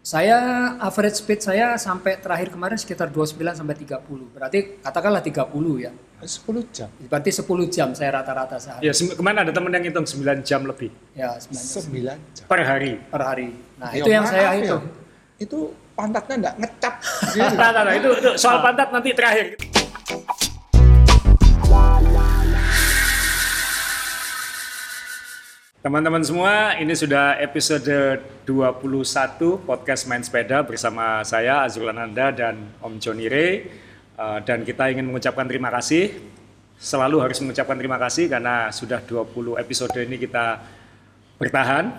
Saya average speed saya sampai terakhir kemarin sekitar 29 sampai 30. Berarti katakanlah 30 ya. 10 jam. Berarti 10 jam saya rata-rata sehari. Ya, kemarin ada teman yang hitung 9 jam lebih Ya, 9 9 jam. per hari. per hari. Nah, Ya, itu yang saya ya. hitung. Itu pantatnya enggak ngecap. Gitu. Nah, nah, nah, itu, itu soal pantat nanti terakhir. Teman-teman semua, ini sudah episode 21 podcast Main Sepeda bersama saya Azrul Ananda dan Om Joni Ray. Uh, dan kita ingin mengucapkan terima kasih. Selalu harus mengucapkan terima kasih karena sudah 20 episode ini kita bertahan.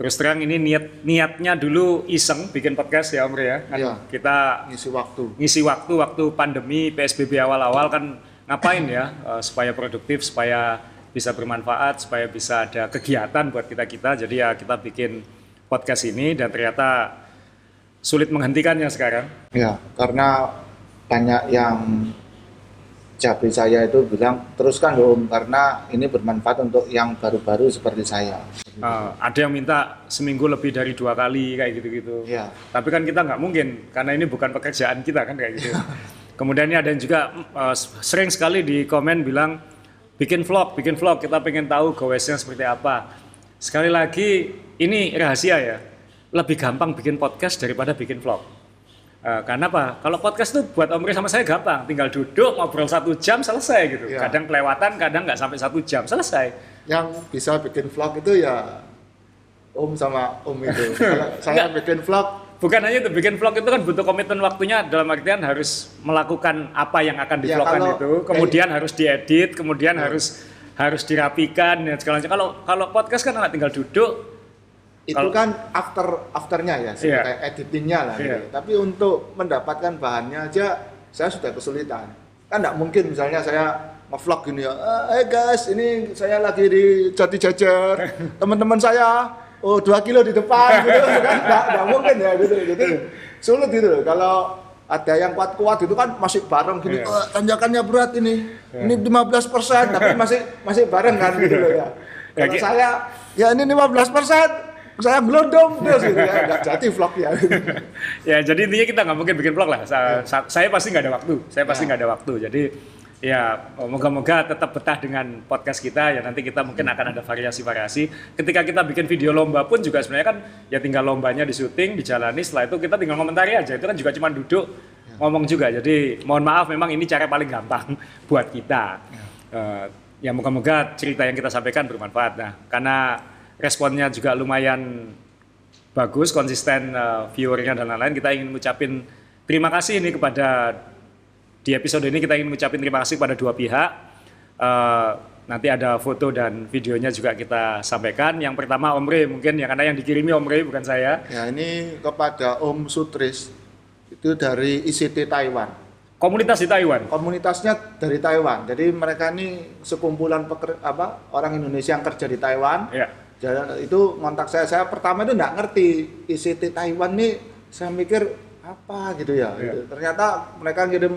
Terus terang ini niat niatnya dulu iseng bikin podcast ya Om Ray ya. Kan Iya. Kita Ngisi waktu. ngisi waktu waktu pandemi PSBB awal-awal kan ngapain ya eh, supaya produktif supaya bisa bermanfaat supaya bisa ada kegiatan buat kita kita jadi ya kita bikin podcast ini dan ternyata sulit menghentikannya sekarang. Ya, karena banyak yang jabe saya itu bilang teruskan dong karena ini bermanfaat untuk yang baru-baru seperti saya. Eh, ada yang minta seminggu lebih dari dua kali kayak gitu-gitu. Ya, tapi kan kita nggak mungkin karena ini bukan pekerjaan kita kan kayak gitu. Kemudian ini ada yang juga eh, sering sekali di komen bilang bikin vlog bikin vlog. Kita pengen tahu goesnya seperti apa. Sekali lagi ini rahasia ya. Lebih gampang bikin podcast daripada bikin vlog. Eh, karena apa? Kalau podcast tuh buat Om Ri sama saya gampang. Tinggal duduk ngobrol satu jam selesai gitu. Iya. kadang kelewatan kadang nggak sampai satu jam selesai. Yang bisa bikin vlog itu ya Om sama Om itu. Saya bikin vlog Bukan hanya itu, bikin vlog itu kan butuh komitmen waktunya dalam artian harus melakukan apa yang akan Ya, divlogkan kalau- itu, kemudian harus diedit, kemudian harus harus dirapikan dan segala macam. Kalau kalau podcast kan anak tinggal duduk, itu Kalau- kan after afternya ya, sih, Iya. kayak editingnya lah. Iya. gitu. Tapi untuk mendapatkan bahannya aja saya sudah kesulitan. Kan nggak mungkin misalnya saya ngevlog gini ya, eh guys ini saya lagi di Jati Jajar, teman-teman saya oh dua kilo di depan gitu. Kan nggak nggak mungkin ya gitu. Jadi sulit gitu loh. Kalau ada yang kuat-kuat itu kan masih bareng gini Iya. "Eh, tanjakannya berat ini. Ini 15% tapi masih masih bareng kan gitu loh ya. Ya, kalau saya ya ini 15% saya gelondong terus gitu ya. Nggak jadi vlog ya. Ya jadi intinya kita nggak mungkin bikin vlog lah. Sa- sa- Saya pasti nggak ada waktu, saya pasti Ya. nggak ada waktu. Jadi ya moga-moga tetap betah dengan podcast kita ya nanti kita mungkin akan ada variasi-variasi. Ketika kita bikin video lomba pun juga sebenarnya kan ya tinggal lombanya di syuting, dijalani. Setelah itu kita tinggal komentari aja. Itu kan juga cuma duduk ngomong juga. Jadi mohon maaf memang ini cara paling gampang buat kita. Eh, ya moga-moga cerita yang kita sampaikan bermanfaat. Nah karena responnya juga lumayan bagus, konsisten uh, viewernya dan lain-lain. Kita ingin ngucapin terima kasih ini kepada di episode ini kita ingin ngucapin terima kasih kepada dua pihak. Uh, nanti ada foto dan videonya juga kita sampaikan. Yang pertama Om Rey mungkin ya karena yang dikirimi Om Rey bukan saya. ya ini kepada Om Sutris itu dari ICT Taiwan Komunitas di Taiwan. komunitasnya dari Taiwan jadi mereka ini sekumpulan peker, apa orang Indonesia yang kerja di Taiwan Ya. Jadi itu ngontak saya saya pertama itu nggak ngerti ICT Taiwan nih saya mikir apa gitu ya Iya. gitu. ternyata mereka ngirim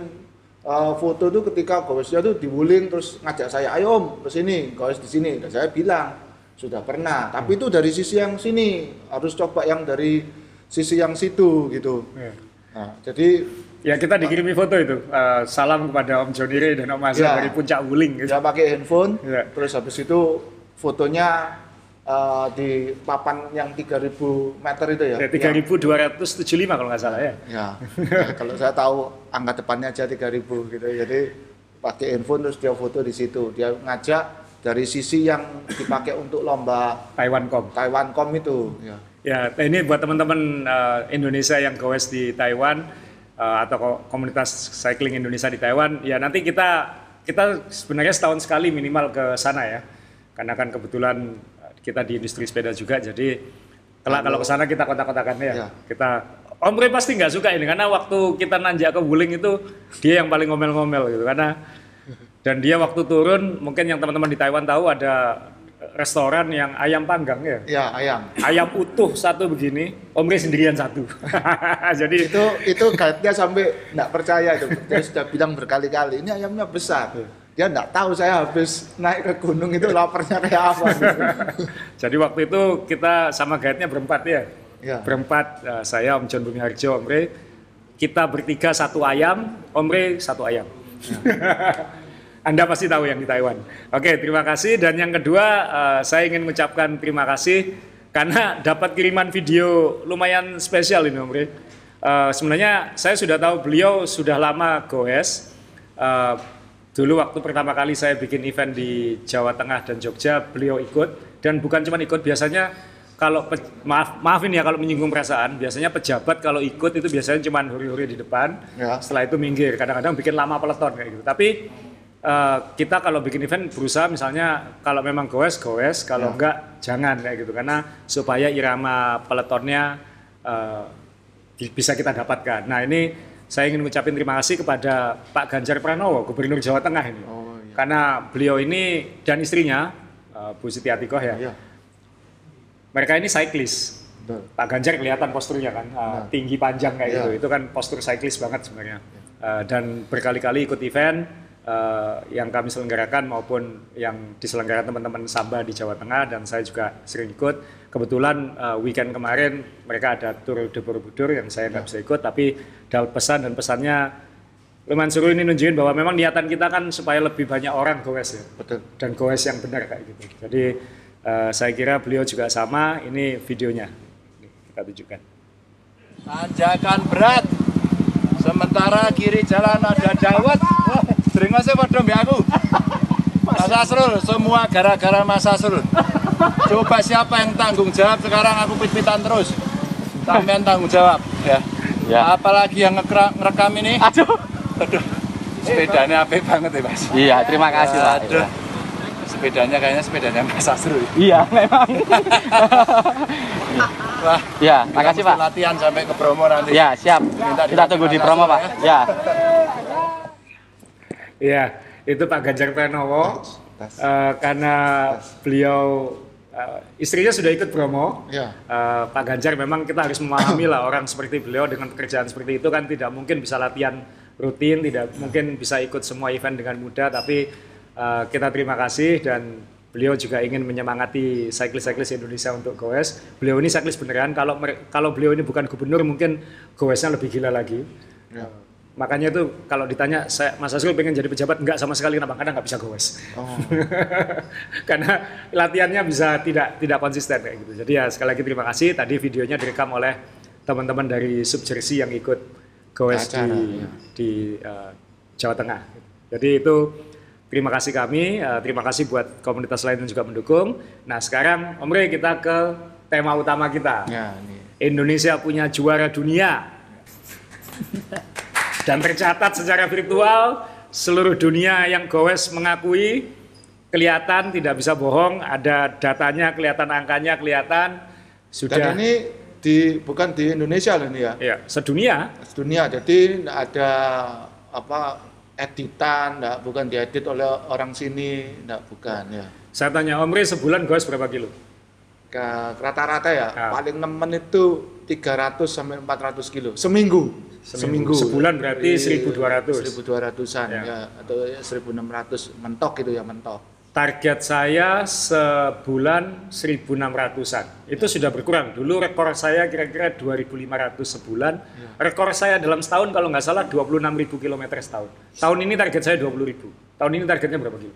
uh, foto tuh ketika gowesnya tuh diwuling terus ngajak saya ayo om ke sini gowes di sini dan saya bilang sudah pernah tapi itu dari sisi yang sini harus coba yang dari sisi yang situ gitu Ya. nah jadi Ya kita dikirimi foto itu. Uh, salam kepada Om Joni Rey dan Om Azhar Ya. dari Puncak Wuling. Gitu. dia pakai handphone Iya. terus habis itu fotonya uh, di papan yang 3000 meter itu ya Ya, 3275 kalau nggak salah ya. Ya, ya, kalau saya tahu angka depannya aja 3000 gitu. Jadi pakai handphone terus dia foto di situ. Dia ngajak dari sisi yang dipakai untuk lomba Taiwan Com. Taiwan Com itu. Ya. Ya, ini buat teman-teman uh, Indonesia yang goes di Taiwan uh, atau ko- komunitas cycling Indonesia di Taiwan, ya nanti kita kita sebenarnya setahun sekali minimal ke sana ya, karena kan kebetulan kita di industri sepeda juga, jadi kelak kalau ke sana kita kontak-kontakan ya, Ya. kita Om Ray pasti nggak suka ini karena waktu kita nanjak ke Wuling itu dia yang paling ngomel-ngomel gitu karena dan dia waktu turun mungkin yang teman-teman di Taiwan tahu ada restoran yang ayam panggang ya Ya, ayam. ayam utuh satu begini, Om Ray sendirian satu. Jadi Itu itu guide-nya sampai nggak percaya itu. Dia sudah bilang berkali-kali, ini ayamnya besar. Dia nggak tahu saya habis naik ke gunung itu laparnya kayak apa. gitu. jadi waktu itu kita sama guide-nya berempat ya. Ya. Berempat, eh, saya Om John Bumi Harjo, Om Rey. Kita bertiga satu ayam, Om Rey satu ayam. Anda pasti tahu yang di Taiwan. Oke, terima kasih. Dan yang kedua, eh, saya ingin mengucapkan terima kasih karena dapat kiriman video lumayan spesial ini Om Rey. Eh, sebenarnya saya sudah tahu beliau sudah lama goes. Eh, dulu waktu pertama kali saya bikin event di Jawa Tengah dan Jogja, beliau ikut. Dan bukan cuma ikut, biasanya kalau pe- maaf maafin ya kalau menyinggung perasaan, biasanya pejabat kalau ikut itu biasanya cuma huri-huri di depan, Ya. setelah itu minggir. Kadang-kadang bikin lama peleton kayak gitu. Tapi eh, kita kalau bikin event berusaha misalnya kalau memang goes goes, kalau Ya. enggak jangan kayak gitu karena supaya irama peletonnya di- bisa kita dapatkan. Nah ini saya ingin mengucapkan terima kasih kepada Pak Ganjar Pranowo, Gubernur Jawa Tengah ini, Oh, iya. karena beliau ini dan istrinya eh, Bu Siti Atikoh ya, Iya. mereka ini cyclist. Betul. Pak Ganjar kelihatan posturnya kan uh, tinggi panjang kayak Iya. gitu itu kan postur cyclist banget sebenarnya Uh, dan berkali-kali ikut event uh, yang kami selenggarakan maupun yang diselenggarakan teman-teman Samba di Jawa Tengah dan saya juga sering ikut kebetulan uh, weekend kemarin mereka ada tour de Borobudur yang saya nggak bisa ikut tapi dapat pesan dan pesannya lumayan seru ini nunjukin bahwa memang niatan kita kan supaya lebih banyak orang goes ya Betul. dan goes yang benar kayak gitu. Jadi eh, saya kira beliau juga sama. Ini videonya Ini kita tunjukkan. Tanjakan berat. Sementara kiri jalan ada dawet. Wah, Dringasnya pada mbak aku. Mas Asrul, semua gara-gara Mas Asrul. Coba siapa yang tanggung jawab sekarang aku pit-pitan terus. Sampean tanggung jawab ya. Ya. Apalagi yang ngerekam ini. Aduh. Aduh. Sepedanya apik banget ya, Mas. Iya, terima kasih Pak. Aduh. Sepedanya kayaknya sepedanya Mas Asrul. Iya, memang. Wah, ya, makasih Pak. latihan sampai ke promo nanti. Ya, siap. Kita tunggu di promo Pak. Ya. Iya, itu Pak Ganjar Pranowo. Eh, karena beliau eh, istrinya sudah ikut promo. Ya. Eh, Pak Ganjar memang kita harus memahami lah orang seperti beliau dengan pekerjaan seperti itu kan tidak mungkin bisa latihan rutin, tidak mungkin bisa ikut semua event dengan mudah. Tapi eh, kita terima kasih dan beliau juga ingin menyemangati cyclist-cyclist Indonesia untuk goes. Beliau ini cyclist beneran. Kalau kalau beliau ini bukan gubernur mungkin goesnya lebih gila lagi. Ya. Makanya itu kalau ditanya saya Mas Azrul pengen jadi pejabat enggak sama sekali kenapa? Karena nggak bisa goes. Oh. Karena latihannya bisa tidak tidak konsisten kayak gitu. Jadi ya sekali lagi terima kasih. Tadi videonya direkam oleh teman-teman dari Sub Jersey yang ikut goes Acara, di ya. di eh, Jawa Tengah. Jadi itu terima kasih kami, eh, terima kasih buat komunitas lain yang juga mendukung. Nah sekarang Om Rey kita ke tema utama kita. Ya, ini. Indonesia punya juara dunia. Dan tercatat secara virtual, seluruh dunia yang goes mengakui, kelihatan tidak bisa bohong, ada datanya, kelihatan angkanya, kelihatan sudah Dan ini di bukan di Indonesia loh ini ya. ya, sedunia. Dunia jadi ada apa editan, nggak bukan diedit oleh orang sini, nggak bukan ya. Saya tanya Om Rey sebulan goes berapa kilo? Rata-rata ya, Ah. paling nemen itu 300 sampai 400 kilo seminggu. Seminggu. Sebulan berarti 1200. 1200-an Ya. ya. atau ya 1600 mentok gitu ya mentok. Target saya sebulan 1600-an. Itu sudah berkurang. Dulu rekor saya kira-kira 2500 sebulan. Rekor saya dalam setahun kalau nggak salah 26.000 km setahun. Tahun ini target saya 20.000. Tahun ini targetnya berapa kilo?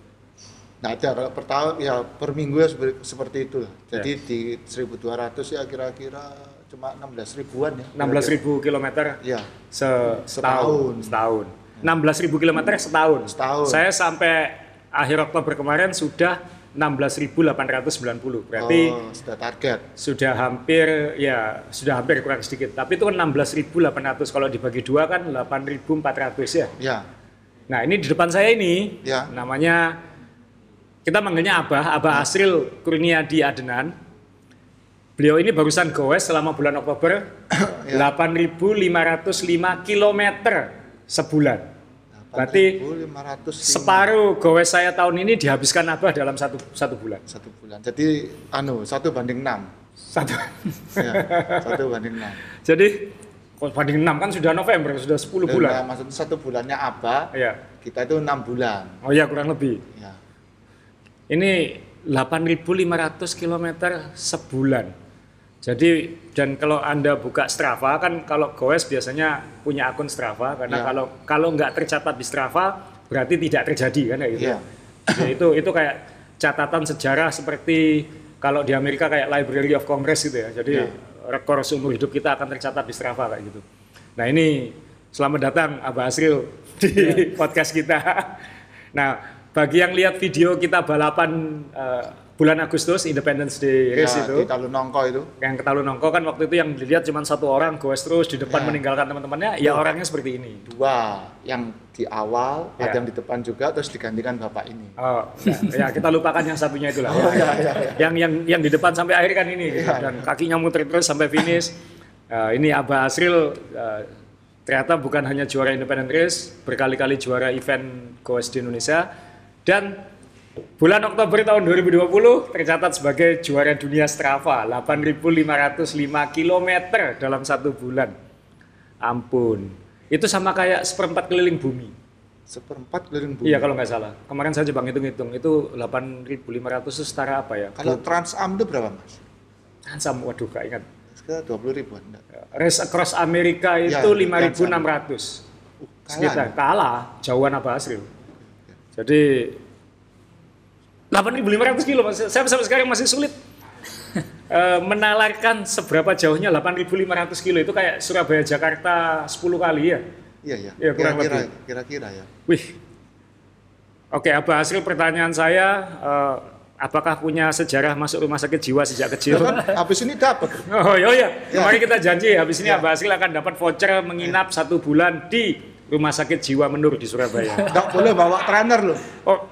Nah, ada kalau per tahun ya per minggu ya seperti, itu lah. Jadi Ya. di 1200 ya kira-kira cuma 16 ribuan ya. 16.000 km Ya, setahun. Setahun. Setahun. 16.000 km setahun. Setahun. Saya sampai akhir Oktober kemarin sudah 16.890. Berarti oh, sudah target. sudah hampir ya sudah hampir kurang sedikit tapi itu kan 16.800 kalau dibagi dua kan 8.400 ya Ya, nah ini di depan saya ini Ya. namanya kita manggilnya Abah Abah Asril Kurniadi Adenan beliau ini barusan goes selama bulan Oktober Ya. 8.505 km sebulan berarti 8.500 separuh goes saya tahun ini dihabiskan Abah dalam satu satu bulan satu bulan. Jadi anu satu banding enam. satu Ya, satu banding enam. Jadi kalau banding 6 kan sudah November, sudah 10 Dan, bulan. nah, maksudnya satu bulannya apa? Iya. Kita itu enam bulan. Oh ya kurang lebih. Ya. Ini 8.500 km sebulan. Jadi dan kalau anda buka Strava kan kalau goes biasanya punya akun Strava karena Iya. kalau kalau nggak tercatat di Strava berarti tidak terjadi kan kayak gitu. Iya. Ya, itu itu kayak catatan sejarah seperti kalau di Amerika kayak Library of Congress gitu ya. Jadi Iya. rekor seumur hidup kita akan tercatat di Strava kayak gitu. Nah ini selamat datang Abah Asril di Iya. podcast kita. Nah bagi yang lihat video kita balapan eh, bulan Agustus Independence Day Ya, Race itu di Talunongko itu. yang ke Talunongko kan waktu itu yang dilihat cuma satu orang goes terus di depan Ya. meninggalkan teman-temannya ya orangnya seperti ini Dua, yang di awal, Ya. ada yang di depan juga, terus digantikan bapak ini. oh ya, ya, kita lupakan yang satunya itulah Oh, ya, ya, ya, ya. yang yang yang di depan sampai akhir kan ini gitu. Ya. dan kakinya muter terus sampai finish Eh, ini Abah Asril eh, ternyata bukan hanya juara independent race berkali-kali juara event goes di Indonesia dan bulan Oktober tahun 2020 tercatat sebagai juara dunia Strava 8.505 km dalam satu bulan ampun itu sama kayak seperempat keliling bumi Seperempat keliling bumi. Iya kalau nggak salah. Kemarin saja bang hitung-hitung itu 8.500 itu setara apa ya? Kalau Trans Am itu berapa mas? Ansam, waduh gak ingat. Sekitar 20 ribuan. enggak? Race across Amerika Ya, itu di 5.600. Uh, Sekitar kalah. kalah, jauhan apa Asril. Jadi 8.500 kilo, Mas. saya sampai sekarang masih sulit eh, menalarkan seberapa jauhnya 8.500 kilo itu kayak Surabaya Jakarta 10 kali ya. Iya, iya. Iya, kurang Kira-kira, lebih. kira-kira ya. Wih. Oke, apa hasil pertanyaan saya? eh, apakah punya sejarah masuk rumah sakit jiwa sejak kecil? Ya kan, habis ini dapat. Oh iya, iya. Kemarin kita janji habis ini Ya. Abah Hasil akan dapat voucher menginap satu bulan di rumah sakit jiwa Menur di Surabaya. Enggak boleh bawa trainer loh. Oh,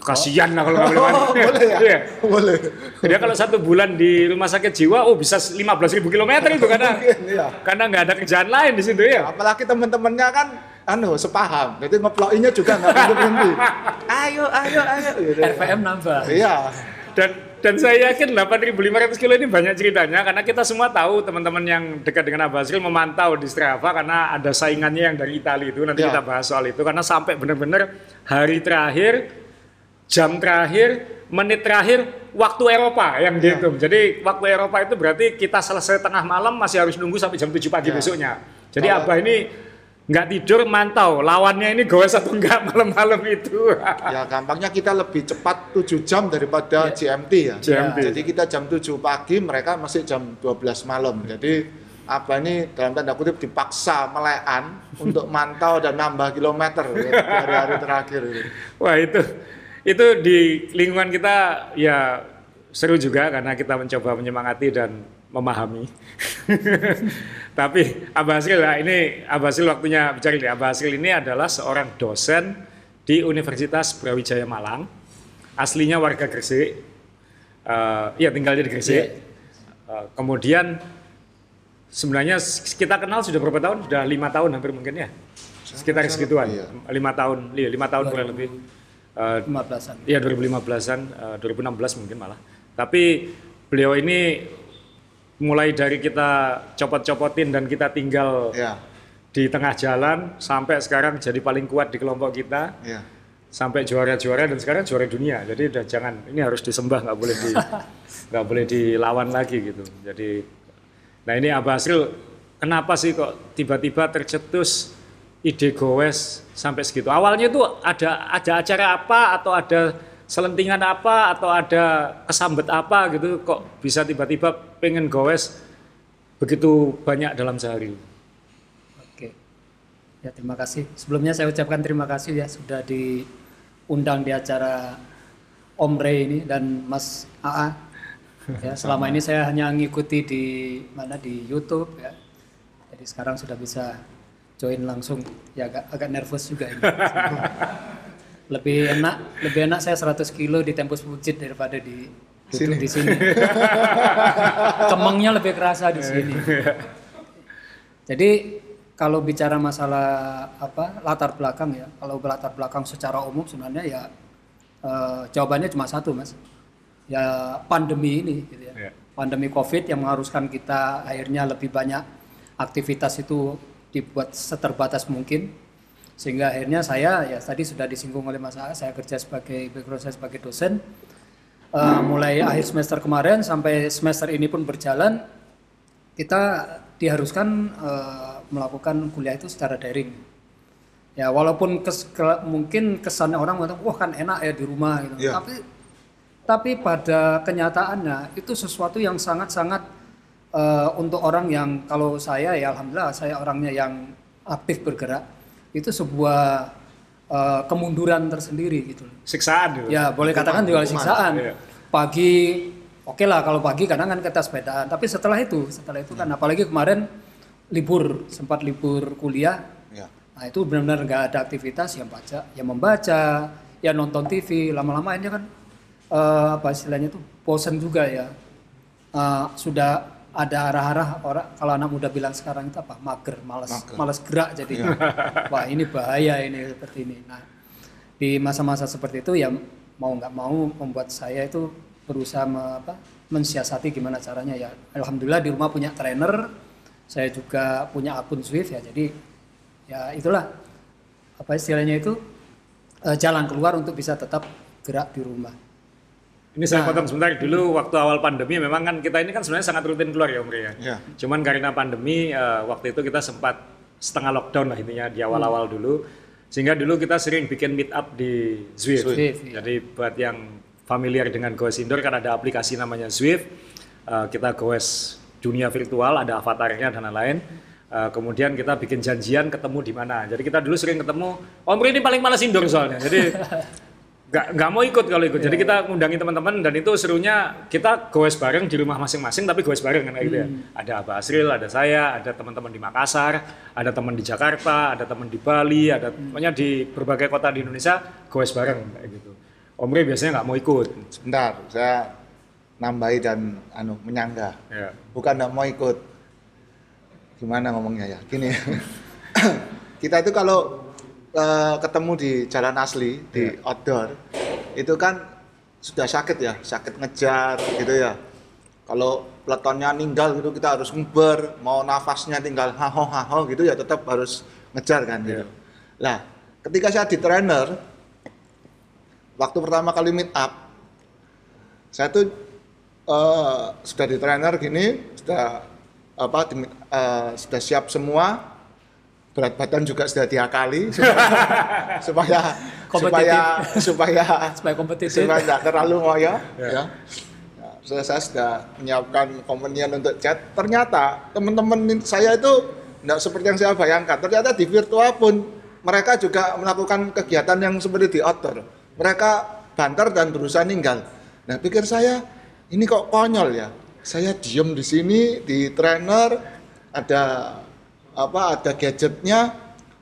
kasihan lah kalau nggak boleh mandi. Oh, boleh ya? Iya. Boleh. Jadi kalau satu bulan di rumah sakit jiwa, oh bisa 15.000 kilometer itu karena Mungkin, iya. karena nggak ada kerjaan lain di situ ya. Apalagi teman-temannya kan anu sepaham. Jadi ngeplokinya juga nggak berhenti. Ayo, ayo, ayo. Gitu. RPM nambah. Iya. Dan dan saya yakin 8.500 kilo ini banyak ceritanya karena kita semua tahu teman-teman yang dekat dengan Abah Azril memantau di Strava karena ada saingannya yang dari Italia itu nanti Ya. kita bahas soal itu karena sampai benar-benar hari terakhir jam terakhir menit terakhir waktu Eropa yang dihitung. Jadi waktu Eropa itu berarti kita selesai tengah malam masih harus nunggu sampai jam 7 pagi Ya. besoknya. Jadi Abah ini nggak tidur mantau lawannya ini goes atau enggak malam-malam itu. Ya gampangnya kita lebih cepat 7 jam daripada GMT ya. GMT. Jadi kita jam 7 pagi, mereka masih jam 12 malam. Jadi apa ini dalam tanda kutip dipaksa melekan untuk mantau dan nambah kilometer ya, di hari-hari terakhir itu. Wah itu itu di lingkungan kita ya seru juga karena kita mencoba menyemangati dan memahami. Tapi Abah Hasil lah ini Abah Hasil waktunya bicara ini. Abah Hasil ini adalah seorang dosen di Universitas Brawijaya Malang. Aslinya warga Gresik. Eh, Iya tinggalnya di Gresik. Eh, kemudian sebenarnya kita kenal sudah berapa tahun? Sudah lima tahun hampir mungkin ya. Sekitar segituan. lebih, ya. Lima tahun, iya, lima tahun kurang lebih. Eh, 15-an. Iya 2015-an, eh, 2016 mungkin malah. Tapi beliau ini mulai dari kita copot-copotin dan kita tinggal Ya, di tengah jalan sampai sekarang jadi paling kuat di kelompok kita ya. sampai juara-juara dan sekarang juara dunia. Jadi udah jangan ini harus disembah nggak boleh di nggak boleh dilawan lagi gitu. Jadi nah ini Abah Asril kenapa sih kok tiba-tiba tercetus ide goes sampai segitu? Awalnya itu ada ada acara apa atau ada selentingan apa atau ada kesambet apa gitu kok bisa tiba-tiba pengen goes begitu banyak dalam sehari? Oke. Ya terima kasih. Sebelumnya saya ucapkan terima kasih ya sudah diundang di acara Om Rey ini dan Mas AA. Ya, selama ini saya hanya ngikuti di mana di YouTube ya. Jadi sekarang sudah bisa join langsung. Ya agak agak nervous juga ini. lebih enak, lebih enak saya 100 kilo di Tempus Pujit daripada di Sini. di sini. Kemengnya lebih kerasa di sini. Jadi kalau bicara masalah apa latar belakang ya, kalau latar belakang secara umum sebenarnya ya eh, jawabannya cuma satu mas, ya pandemi ini, gitu ya. Ya. pandemi COVID yang mengharuskan kita akhirnya lebih banyak aktivitas itu dibuat seterbatas mungkin, sehingga akhirnya saya ya tadi sudah disinggung oleh Mas A, saya kerja sebagai background saya sebagai dosen, eh, mulai akhir semester kemarin sampai semester ini pun berjalan kita diharuskan eh, melakukan kuliah itu secara daring. Ya walaupun kes- ke- mungkin kesannya orang mengatakan wah kan enak ya di rumah gitu. Iya. Tapi tapi pada kenyataannya itu sesuatu yang sangat-sangat eh, untuk orang yang kalau saya ya alhamdulillah saya orangnya yang aktif bergerak itu sebuah eh, kemunduran tersendiri gitu. Siksaan gitu. Ya boleh katakan juga hukuman. siksaan. Iya. Pagi oke lah kalau pagi kadang kan kita sepedaan. Tapi setelah itu setelah itu kan apalagi kemarin libur sempat libur kuliah. Ya. Nah itu benar-benar nggak ada aktivitas yang baca, yang membaca, ya nonton TV. Lama-lama ini kan eh, apa istilahnya itu bosen juga ya. Eh, sudah ada arah-arah orang kalau anak muda bilang sekarang itu apa mager, malas, Mager. malas gerak jadi wah ini bahaya ini seperti ini. Nah di masa-masa seperti itu ya mau nggak mau membuat saya itu berusaha me- apa, mensiasati gimana caranya ya. Alhamdulillah di rumah punya trainer, saya juga punya akun Swift ya jadi ya itulah apa istilahnya itu eh, jalan keluar untuk bisa tetap gerak di rumah. Ini saya potong sebentar dulu waktu awal pandemi memang kan kita ini kan sebenarnya sangat rutin keluar ya Om Ria. Ya. Cuman karena pandemi eh, waktu itu kita sempat setengah lockdown lah intinya di awal-awal dulu. Sehingga dulu kita sering bikin meet up di Zwift. Zwift, iya. Jadi buat yang familiar dengan Goes Indoor kan ada aplikasi namanya Zwift. Eh, kita goes dunia virtual, ada avatarnya dan lain-lain. Eh, kemudian kita bikin janjian ketemu di mana. Jadi kita dulu sering ketemu. Om Ria ini paling malas indoor soalnya. Jadi nggak nggak mau ikut kalau ikut. Jadi Iya. kita ngundangi teman-teman dan itu serunya kita goes bareng di rumah masing-masing tapi goes bareng kan kayak gitu ya. Hmm. Ada Abah Asril, ada saya, ada teman-teman di Makassar, ada teman di Jakarta, ada teman di Bali, ada Hmm. pokoknya di berbagai kota di Indonesia goes bareng kayak gitu. Om Rey biasanya nggak mau ikut. Sebentar, saya nambahi dan anu menyangga. Ya. Bukan nggak mau ikut. Gimana ngomongnya ya? Gini. kita itu kalau eh, ketemu di jalan asli di outdoor itu kan sudah sakit ya, sakit ngejar gitu ya. Kalau peletonnya ninggal gitu kita harus ngeber, mau nafasnya tinggal haho haho gitu ya tetap harus ngejar kan gitu. Lah, ketika saya di trainer waktu pertama kali meet up saya tuh eh, sudah di trainer gini sudah apa di- eh, sudah siap semua berat badan juga sudah diakali supaya supaya Kompetitif. supaya supaya Supaya kompetitif. supaya tidak terlalu ngoyo. Ya. Nah, saya, saya sudah menyiapkan kompenian untuk chat. Ternyata teman-teman saya itu tidak seperti yang saya bayangkan. Ternyata di virtual pun mereka juga melakukan kegiatan yang seperti di outdoor. Mereka banter dan berusaha ninggal. Nah pikir saya ini kok konyol ya? Saya diem di sini di trainer ada apa ada gadgetnya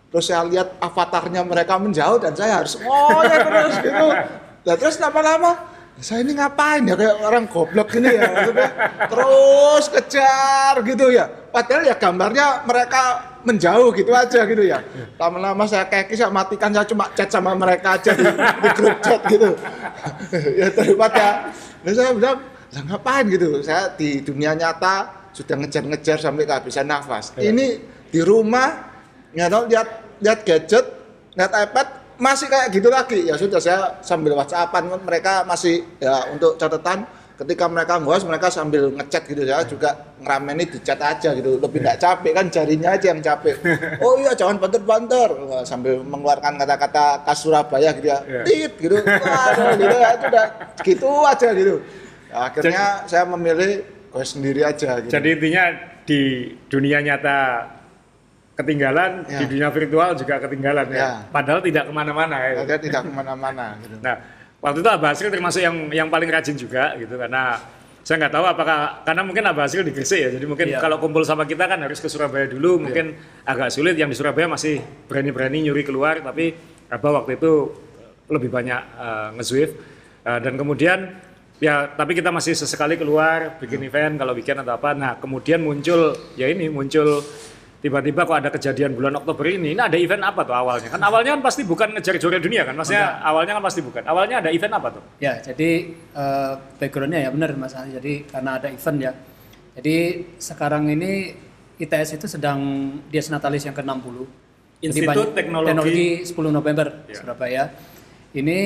terus saya lihat avatarnya mereka menjauh dan saya harus oh ya terus gitu. Nah, terus lama-lama saya ini ngapain ya kayak orang goblok gini ya? Maksudnya terus kejar gitu ya. Padahal ya gambarnya mereka menjauh gitu aja gitu ya. Lama-lama saya keki saya matikan saya cuma chat sama mereka aja di, di grup chat gitu. Ya daripada nah, saya bilang "Lah, ngapain? Gitu. Saya di dunia nyata sudah ngejar-ngejar sampai kehabisan nafas. Ini di rumah ya tau, lihat lihat gadget lihat iPad masih kayak gitu lagi. Ya sudah saya sambil whatsappan mereka masih ya untuk catatan ketika mereka nguas mereka sambil ngechat gitu ya juga ngerameni di chat aja gitu. Lebih tidak capek kan jarinya aja yang capek. Oh iya jangan banter-banter. Sambil mengeluarkan kata-kata khas Surabaya gitu ya. Iya. tit gitu. Waduh, gitu ya itu udah gitu aja gitu. Ya, akhirnya saya memilih gue sendiri aja gitu. Jadi intinya di dunia nyata ketinggalan, Ya. di dunia virtual juga ketinggalan ya. Ya. Padahal tidak ke mana-mana ya. tidak ke mana-mana gitu Nah, waktu itu Abah Asril termasuk yang yang paling rajin juga gitu karena saya nggak tahu apakah karena mungkin Abah Asril di Gresik ya, jadi mungkin Iya. kalau kumpul sama kita kan harus ke Surabaya dulu, mungkin agak sulit. Yang di Surabaya masih berani-berani nyuri keluar, tapi Abah waktu itu lebih banyak uh, nge-Zwift. Uh, dan kemudian ya tapi kita masih sesekali keluar bikin event kalau weekend atau apa. Nah kemudian muncul ya ini muncul tiba-tiba kok ada kejadian bulan Oktober ini. Ini ada event apa tuh awalnya? Kan awalnya kan pasti bukan ngejar juara dunia kan? Maksudnya awalnya kan pasti bukan. Awalnya ada event apa tuh? Ya, jadi eh, backgroundnya ya benar Mas Ali. Jadi karena ada event ya. Jadi sekarang ini ITS itu sedang Dias Natalis yang ke-60. Jadi Institut banyak- Teknologi- 10 November Ya. Surabaya. Ini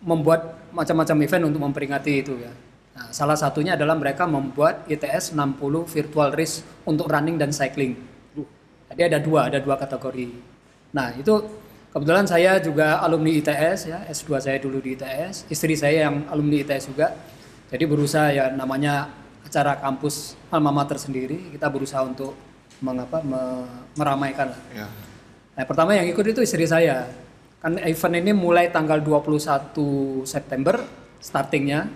membuat macam-macam event untuk memperingati itu ya. Nah, salah satunya adalah mereka membuat ITS 60 virtual race untuk running dan cycling. Jadi ada dua, ada dua kategori. Nah itu kebetulan saya juga alumni ITS ya, S2 saya dulu di ITS, istri saya yang alumni ITS juga. Jadi berusaha ya namanya acara kampus alma mater sendiri, kita berusaha untuk mengapa me- meramaikan. Ya. Nah, pertama yang ikut itu istri saya. Kan event ini mulai tanggal 21 September startingnya,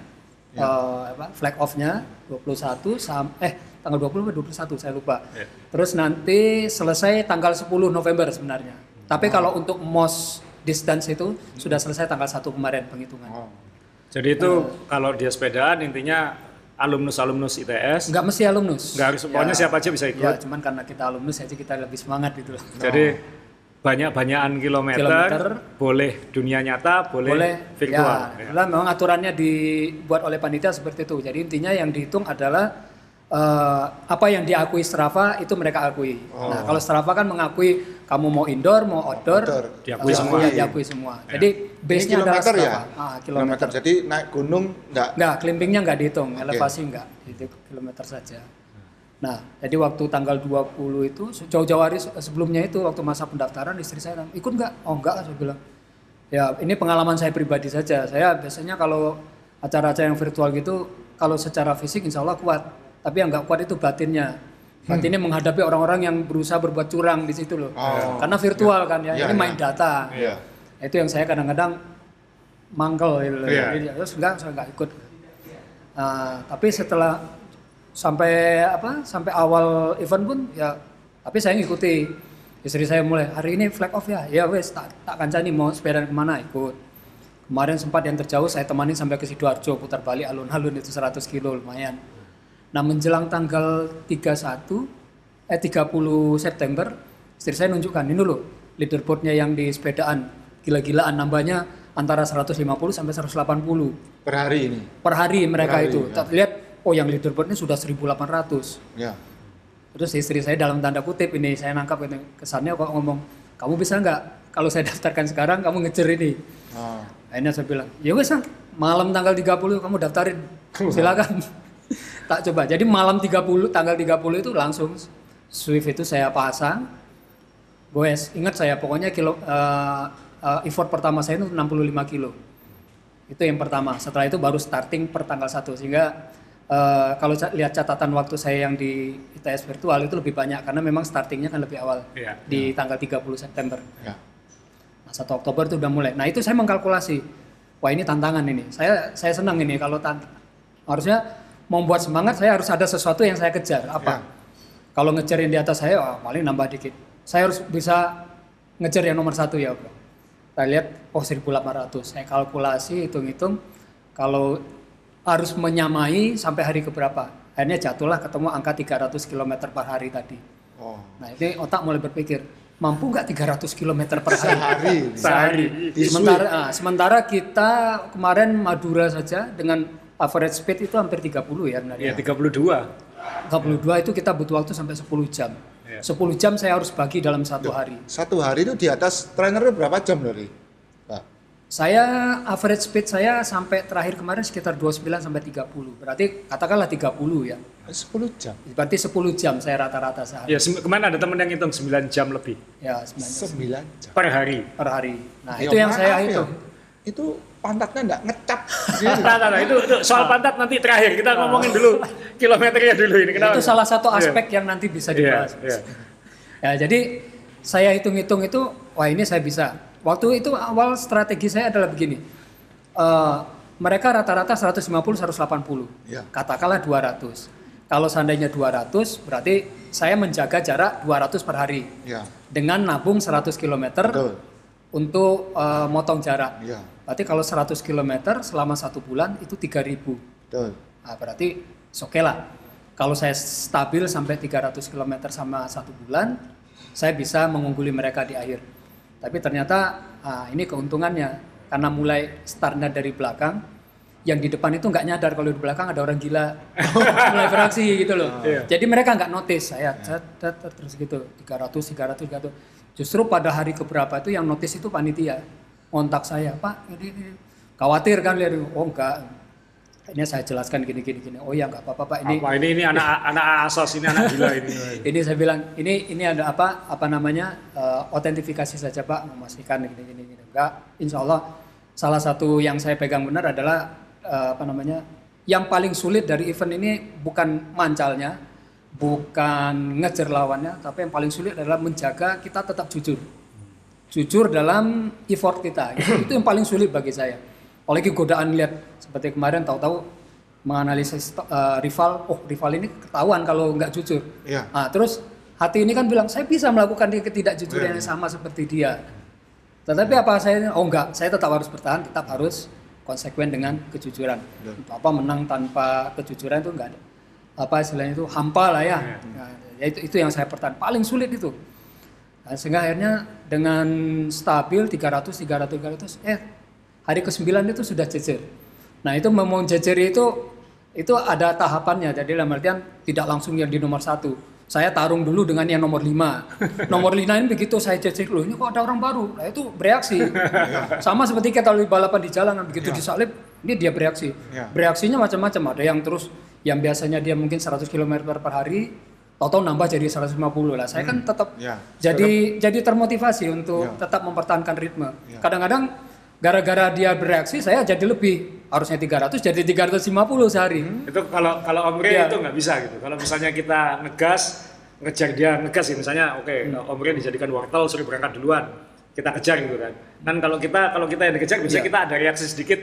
eh, apa, flag off-nya 21 sam eh tanggal 20 atau 21 saya lupa. Terus nanti selesai tanggal 10 November sebenarnya. Tapi kalau untuk most distance itu sudah selesai tanggal 1 kemarin penghitungan. Oh. Jadi itu kalau dia sepedaan intinya alumnus-alumnus ITS, Enggak mesti alumnus. nggak harus pokoknya siapa aja bisa ikut. Ya, cuman karena kita alumnus aja kita lebih semangat gitu loh. Jadi banyak-banyakan kilometer, Kilometer. boleh dunia nyata, boleh, boleh virtual. Ya, itulah memang aturannya dibuat oleh panitia seperti itu. Jadi intinya yang dihitung adalah eh, apa yang diakui Strava itu mereka akui. Nah, kalau Strava kan mengakui kamu mau indoor, mau outdoor, Outdoor. Diakui eh, semua. ya, diakui semua. Jadi Ini base-nya adalah kilometer ya? Strava. Ah, kilometer. Jadi naik gunung enggak Enggak, climbingnya enggak dihitung, elevasi enggak, itu kilometer saja. Nah, jadi waktu tanggal 20 itu jauh-jauh hari se- sebelumnya itu waktu masa pendaftaran istri saya bilang, ikut enggak? Oh enggak, saya bilang. Ya, ini pengalaman saya pribadi saja. Saya biasanya kalau acara-acara yang virtual gitu, kalau secara fisik insya Allah kuat. Tapi yang enggak kuat itu batinnya. Batinnya menghadapi orang-orang yang berusaha berbuat curang di situ loh. Oh, Karena virtual kan ya, Iya, ini iya. main data. Iya. Itu yang saya kadang-kadang mangkel gitu. Iya. Jadi, terus enggak saya enggak ikut. Nah, tapi setelah sampai apa? Sampai awal event pun ya tapi saya ngikuti. Istri saya mulai hari ini flag off ya. Ya wes tak tak kancani mau sepeda ke mana ikut. Kemarin sempat yang terjauh saya temani sampai ke Sidoarjo putar balik alun-alun itu 100 kilo lumayan. Nah menjelang tanggal 31 eh 30 September istri saya nunjukkan ini loh leaderboardnya yang di sepedaan gila-gilaan nambahnya antara 150 sampai 180 per hari ini. per hari mereka Per hari, itu. ya. Lihat oh yang leaderboardnya sudah 1800. Ya. Terus istri saya dalam tanda kutip ini saya nangkap ini kesannya kok ngomong kamu bisa nggak kalau saya daftarkan sekarang kamu ngejar ini. Oh. Akhirnya saya bilang ya wes ah, malam tanggal 30 kamu daftarin silakan. Tak coba. Jadi malam 30 tanggal 30 itu langsung Swift itu saya pasang. Goes, ingat saya pokoknya kilo eh, eh, effort pertama saya itu 65 kilo. Itu yang pertama. Setelah itu baru starting per tanggal 1 sehingga eh, kalau lihat catatan waktu saya yang di ITS virtual itu lebih banyak karena memang startingnya kan lebih awal Iya. di tanggal 30 September. Ya. Nah, 1 Oktober itu udah mulai. Nah, itu saya mengkalkulasi. Wah, ini tantangan ini. Saya saya senang ini kalau tant harusnya membuat semangat saya harus ada sesuatu yang saya kejar. Apa? Kalau ngejar yang di atas saya wah, paling nambah dikit. Saya harus bisa ngejar yang nomor satu ya, Bro. Kita lihat oh 1800. Saya kalkulasi hitung-hitung kalau harus menyamai sampai hari keberapa. Akhirnya jatuhlah ketemu angka 300 km per hari tadi. Oh. Nah ini otak mulai berpikir mampu nggak 300 km per hari? Sehari. Sehari. Di Sementara, ah, sementara kita kemarin Madura saja dengan average speed itu hampir 30 ya benar Ya ya. 32. 32 itu kita butuh waktu sampai 10 jam. Iya. 10 jam saya harus bagi dalam satu hari. Satu hari itu di atas trainernya berapa jam dari? Pak. Saya average speed saya sampai terakhir kemarin sekitar 29 sampai 30. Berarti katakanlah 30 ya. 10 jam. Berarti 10 jam saya rata-rata sehari. Ya kemarin ada temen yang hitung 9 jam lebih Ya, sebenarnya 9 jam. per hari. per hari. Nah, Ya, itu yang saya ya. hitung. Itu pantatnya enggak ngecap. Nah, nah, nah, itu, itu soal pantat nanti terakhir kita ngomongin dulu kilometernya dulu ini. Kenapa? Itu salah satu Iya. aspek yang nanti bisa dibahas. iya. Ya, jadi saya hitung-hitung itu, wah ini saya bisa. Waktu itu awal strategi saya adalah begini. Eh, mereka rata-rata 150 180. Ya. Katakanlah 200. Kalau seandainya 200 berarti saya menjaga jarak 200 per hari Ya. dengan nabung 100 km Betul. Untuk eh, motong jarak. Ya. Berarti kalau 100 km selama satu bulan itu 3000. Betul. Nah, berarti oke lah. Kalau saya stabil sampai 300 km sama satu bulan, saya bisa mengungguli mereka di akhir. Tapi ternyata ah, ini keuntungannya karena mulai startnya dari belakang, yang di depan itu nggak nyadar kalau di belakang ada orang gila mulai beraksi gitu loh. Iya. Jadi mereka nggak notice saya terus gitu 300 300 300. Justru pada hari keberapa itu yang notice itu panitia kontak saya, Pak, ini, ini. Khawatir kan lihat oh enggak. Ini saya jelaskan gini gini gini. Oh ya enggak apa-apa Pak. Ini Apa ini ini anak anak asos ini anak gila ini. ini saya bilang ini ini ada apa apa namanya eh, otentifikasi saja pak. Memastikan gini gini gini. Enggak. Insya Allah salah satu yang saya pegang benar adalah eh, apa namanya yang paling sulit dari event ini bukan mancalnya bukan ngejar lawannya tapi yang paling sulit adalah menjaga kita tetap jujur jujur dalam effort kita itu, yang paling sulit bagi saya apalagi godaan lihat seperti kemarin tahu-tahu menganalisis eh, rival oh rival ini ketahuan kalau nggak jujur Iya. Nah, terus hati ini kan bilang saya bisa melakukan ketidakjujuran Iya, yang sama seperti dia. Tetapi apa saya oh enggak, saya tetap harus bertahan, tetap harus konsekuen dengan kejujuran. Untuk apa menang tanpa kejujuran itu enggak ada. Apa istilahnya itu hampa lah ya. Nah, ya itu itu yang saya pertahan paling sulit itu. Nah, sehingga akhirnya dengan stabil 300 300 300 eh hari ke-9 itu sudah jejer. Nah, itu mau jejer itu itu ada tahapannya. Jadi dalam artian tidak langsung yang di nomor satu. Saya tarung dulu dengan yang nomor lima. nomor lima ini begitu saya jejer loh ini kok ada orang baru. Nah itu bereaksi. Sama seperti kita balapan di jalanan begitu disalip ini dia bereaksi. Ya. Bereaksinya macam-macam. Ada yang terus yang biasanya dia mungkin 100 km per hari tahu-tahu nambah jadi 150 lah. Saya kan tetap Ya. jadi jadi termotivasi untuk Ya. tetap mempertahankan ritme. Kadang-kadang gara-gara dia bereaksi saya jadi lebih harusnya 300 jadi 350 sehari. Itu kalau kalau Om Rey Iya. itu nggak bisa gitu. Kalau misalnya kita ngegas, ngejar dia ngegas ya misalnya, oke Hmm. Om Rey dijadikan wortel suruh berangkat duluan, kita kejar gitu kan. Dan kalau kita kalau kita yang dikejar, biasanya Iya. kita ada reaksi sedikit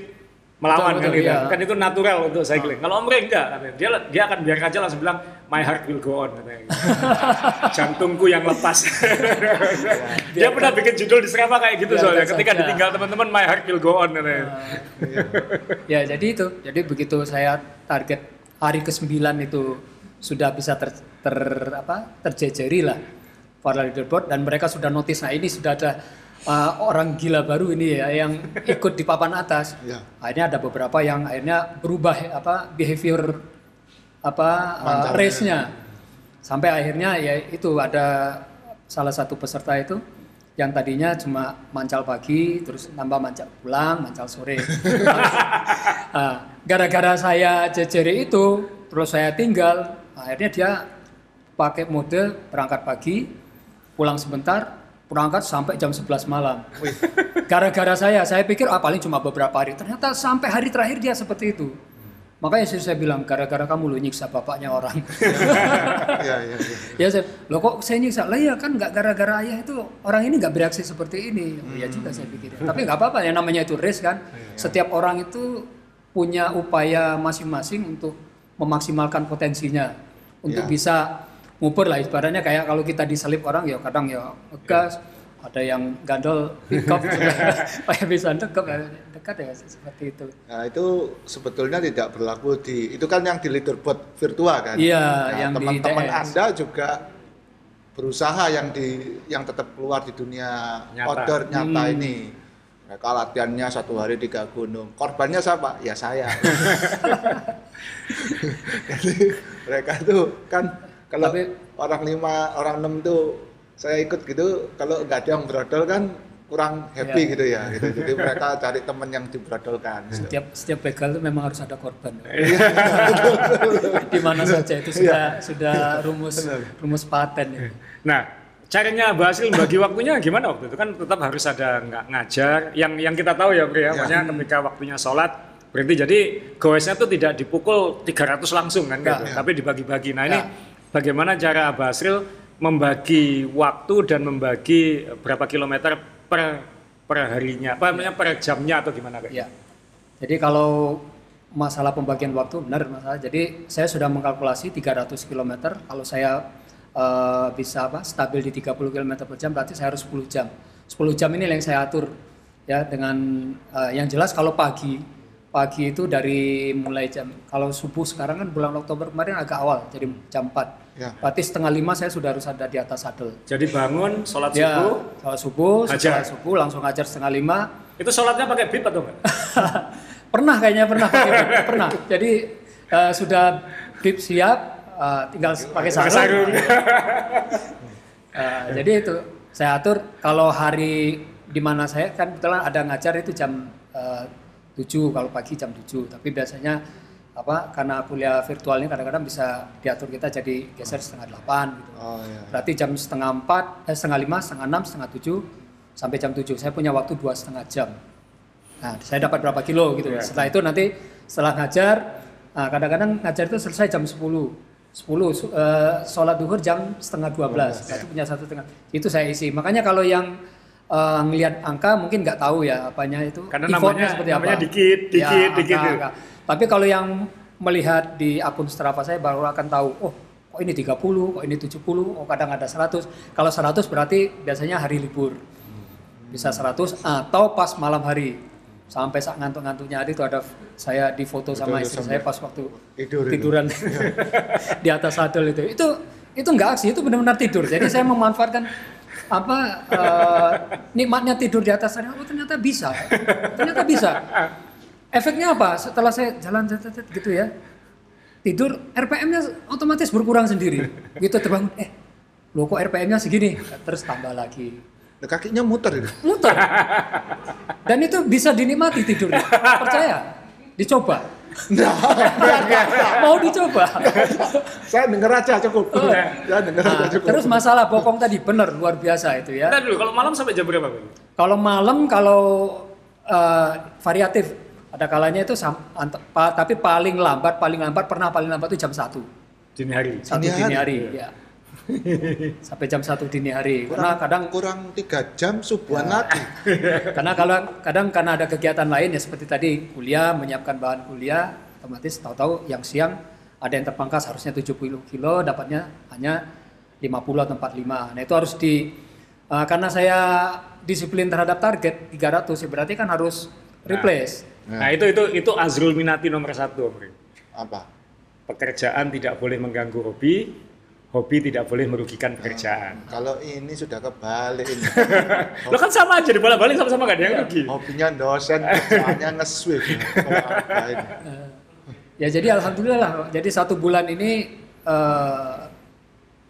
melawan Betul, kan betul, gitu. iya. Kan itu natural untuk cycling. Kalau Om Rey enggak, katanya. dia dia akan biarkan aja langsung bilang my heart will go on katanya. gitu. Jantungku yang lepas. dia pernah bikin judul di Strava kayak gitu Biarkan soalnya. Ketika saja. ditinggal teman-teman my heart will go on katanya. ya jadi itu jadi begitu saya target hari ke-9 itu sudah bisa ter, ter- apa terjejeri lah para leaderboard dan mereka sudah notice nah ini sudah ada uh, orang gila baru ini ya yang ikut di papan atas. Ya. akhirnya ada beberapa yang akhirnya berubah apa behavior apa uh, race-nya. Sampai akhirnya ya itu ada salah satu peserta itu yang tadinya cuma mancal pagi terus nambah mancal pulang mancal sore. Ah, gara-gara saya jejeri itu terus saya tinggal akhirnya dia pakai mode berangkat pagi pulang sebentar berangkat sampai jam 11 malam. Gara-gara saya saya pikir ah paling cuma beberapa hari. Ternyata sampai hari terakhir dia seperti itu. Makanya saya bilang gara-gara kamu lu nyiksa bapaknya orang. Iya, iya, iya. ya saya lo kok saya nyiksa? Lah ya kan nggak gara-gara ayah itu orang ini nggak bereaksi seperti ini. Oh, ya juga saya pikir tapi nggak apa-apa ya namanya itu race kan. Setiap orang itu punya upaya masing-masing untuk memaksimalkan potensinya. Untuk Ya. bisa ngumpul lah ibaratnya kayak kalau kita disalip orang ya kadang ya ngegas ada yang gandol pick up supaya bisa dekat dekat ya seperti itu Nah itu sebetulnya tidak berlaku di itu kan yang di leaderboard virtual kan. Iya, Nah, yang di teman-teman anda juga berusaha yang di yang tetap keluar di dunia Nyata. outdoor nyata Hmm. ini. Mereka latihannya satu hari tiga gunung. Korbannya siapa? Ya saya. Jadi mereka itu kan kalau Tapi- orang lima orang enam tuh saya ikut gitu kalau nggak ada yang berodol kan kurang happy Iya. gitu ya gitu. jadi mereka cari teman yang dibrodolkan gitu. setiap setiap begal itu memang harus ada korban Iya. di mana saja itu sudah sudah rumus rumus paten ya. Nah, caranya Basil bagi waktunya gimana waktu itu? Kan tetap harus ada nggak ngajar. Yang yang kita tahu ya, Bro ya, Ya. maksudnya ketika waktunya sholat berarti jadi goesnya tuh tidak dipukul 300 langsung kan gitu, Ya. tapi dibagi-bagi. Nah, ini Ya. Bagaimana cara Basril membagi waktu dan membagi berapa kilometer per per harinya, apa namanya per jamnya atau gimana kayak? Ya. Jadi kalau masalah pembagian waktu benar masalah. Jadi saya sudah mengkalkulasi 300 km. Kalau saya eh, bisa apa stabil di 30 km per jam berarti saya harus 10 jam. 10 jam ini yang saya atur ya dengan eh, yang jelas kalau pagi pagi itu dari mulai jam kalau subuh sekarang kan bulan Oktober kemarin agak awal jadi jam 4. Ya. Berarti setengah lima saya sudah harus ada di atas saddle. Jadi bangun, sholat Ya, subuh, sholat subuh, setelah Hajar. subuh langsung ajar setengah lima, itu sholatnya pakai bib atau enggak? pernah kayaknya pernah pakai bib, pernah jadi eh, sudah bib siap eh, tinggal pakai Pakai sarung, sarung. Eh, jadi itu saya atur kalau hari di mana saya kan kebetulan ada ngajar itu jam eh, 7 kalau pagi jam 7 tapi biasanya apa karena kuliah virtual ini kadang-kadang bisa diatur kita jadi geser setengah 8 gitu. Oh iya. berarti jam setengah 4 eh, setengah 5 setengah 6 setengah 7 sampai jam 7 saya punya waktu dua setengah jam. Nah saya dapat berapa kilo gitu. Iya. setelah itu nanti setelah ngajar nah, kadang-kadang ngajar itu selesai jam 10 10 su- eh, sholat duhur jam setengah 12 berarti punya satu setengah. Itu saya isi. Makanya kalau yang eh, ngelihat angka mungkin nggak tahu ya apanya itu. Karena namanya- namanya dikit, Ya, dikit, dikit angka- gitu. angka. Tapi kalau yang melihat di akun Strava saya baru akan tahu oh kok ini 30 kok ini 70 oh kadang ada 100 kalau 100 berarti biasanya hari libur. Bisa 100 atau pas malam hari. Sampai saat ngantuk-ngantuknya hari itu ada saya di foto sama istri saya pas waktu Tidur tiduran. Di atas sadel itu. Itu itu enggak aksi itu benar-benar tidur. Jadi saya memanfaatkan apa eh, nikmatnya tidur di atas sadel oh ternyata bisa. Ternyata bisa efeknya apa? Setelah saya jalan tet- tet- gitu ya. Tidur RPM-nya otomatis berkurang sendiri. Gitu terbangun eh lo kok RPM-nya segini? Terus tambah lagi. Nah, kakinya muter itu. muter. Dan itu bisa dinikmati tidurnya. Percaya? Dicoba. Mau dicoba? Saya denger aja cukup. Saya denger aja Nah, cukup. terus masalah bokong tadi benar luar biasa itu ya. Dulu kalau malam sampai jam berapa, Bang? kalau malam kalau eh, variatif ada kalanya itu sam- ant- pa- tapi paling lambat paling lambat pernah paling lambat itu jam 1 Dini hari. satu Dini dini hari? hari, ya sampai jam satu dini hari. Karena kadang kurang tiga jam subuhan lagi. karena kalau kadang karena ada kegiatan lain ya seperti tadi kuliah menyiapkan bahan kuliah otomatis tahu-tahu yang siang ada yang terpangkas harusnya 70 kilo dapatnya hanya 50 atau 45 nah itu harus di eh, karena saya disiplin terhadap target 300 ya berarti kan harus replace. Nah, itu itu itu Azrul Minati nomor satu, Bang. Apa? Pekerjaan tidak boleh mengganggu hobi, hobi tidak boleh merugikan pekerjaan. Kalau ini sudah kebalik ini. Lo kan sama aja, dibolak-balik sama-sama gak ada yang rugi. Hobinya dosen, kerjaannya apa ini? ya jadi alhamdulillah lah jadi satu bulan ini eh,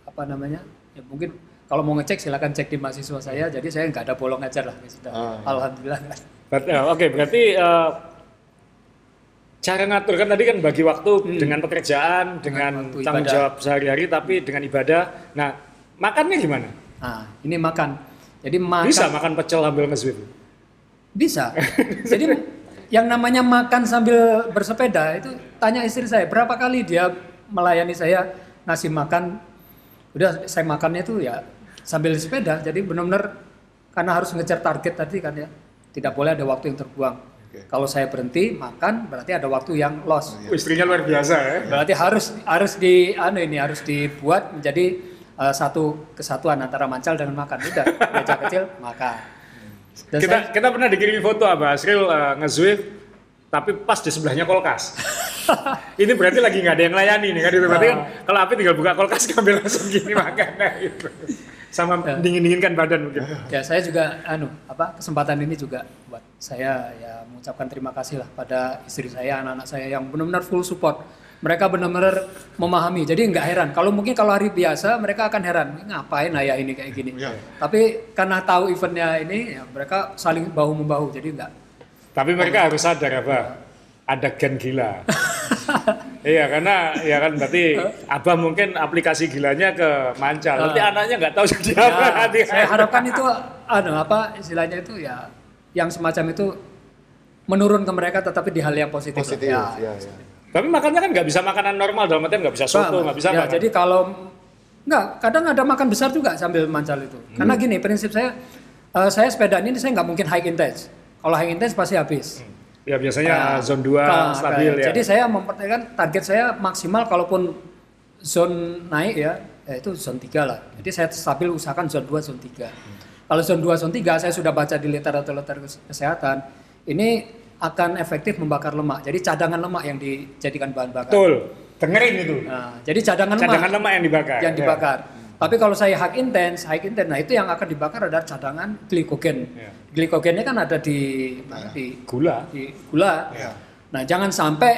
apa namanya ya mungkin kalau mau ngecek silakan cek di mahasiswa saya jadi saya nggak ada bolong ajar lah ya sudah Ah. alhamdulillah Ber- ya, Oke, berarti eh, cara ngatur kan tadi kan bagi waktu dengan pekerjaan, dengan, Hmm. waktu tanggung ibadah. jawab sehari-hari, tapi dengan ibadah. Nah, makannya gimana? Nah, ini makan. Jadi makan Bisa makan pecel sambil nge-swift? Bisa. Jadi yang namanya makan sambil bersepeda itu tanya istri saya berapa kali dia melayani saya ngasih makan. Udah saya makannya itu ya sambil sepeda. Jadi benar-benar karena harus ngejar target tadi kan ya. Tidak boleh ada waktu yang terbuang. Oke. Kalau saya berhenti makan berarti ada waktu yang loss. Oh, istrinya luar biasa ya. Berarti harus harus di anu ini harus dibuat menjadi eh, satu kesatuan antara mancal dengan makan. Udah, diajak kecil makan. Dan Kita saya- kita pernah dikirimi foto Abah Asril uh, tapi pas di sebelahnya kulkas. ini berarti lagi nggak ada yang layani nih kan itu berarti kan kalau Api tinggal buka kulkas ngambil langsung gini makan nah, itu. Sama Ya. dingin-dinginkan badan mungkin. ya saya juga anu apa kesempatan ini juga buat saya ya mengucapkan terima kasih lah pada istri saya anak-anak saya yang benar-benar full support mereka benar-benar memahami jadi nggak heran kalau mungkin kalau hari biasa mereka akan heran "Ini ngapain ayah ini kayak gini Iya. tapi karena tahu eventnya ini ya mereka saling bahu membahu jadi nggak Tapi mereka harus sadar apa? Ada gen gila. iya karena ya kan berarti Abah mungkin aplikasi gilanya ke Mancal. Nanti anaknya nggak tahu jadi apa Ya, nanti. saya harapkan itu anu apa istilahnya itu ya yang semacam itu menurun ke mereka tetapi di hal yang positif. Positif, Ya, ya, ya. Tapi makannya kan nggak bisa makanan normal dalam artian nggak bisa soto, nggak bisa ya, makan. jadi kalau nggak kadang ada makan besar juga sambil mancal itu karena Hmm. gini prinsip saya eh, saya sepeda ini saya nggak mungkin high intense kalau high intense pasti habis Ya biasanya Nah, zone 2 nah, stabil ya. jadi saya mempertahankan target saya maksimal kalaupun zone naik ya ya itu zone 3 lah jadi saya stabil usahakan zone 2 zone 3 kalau zone 2 zone 3 saya sudah baca di literatur-literatur kesehatan ini akan efektif membakar lemak jadi cadangan lemak yang dijadikan bahan bakar Betul. Dengerin itu. Nah, jadi cadangan lemak Cadangan lemak yang dibakar. yang Ya. Tapi kalau saya high intense, high intense, nah itu yang akan dibakar adalah cadangan glikogen. Ya. Glikogennya kan ada di mana? di Gula. di gula. Ya. Nah, jangan sampai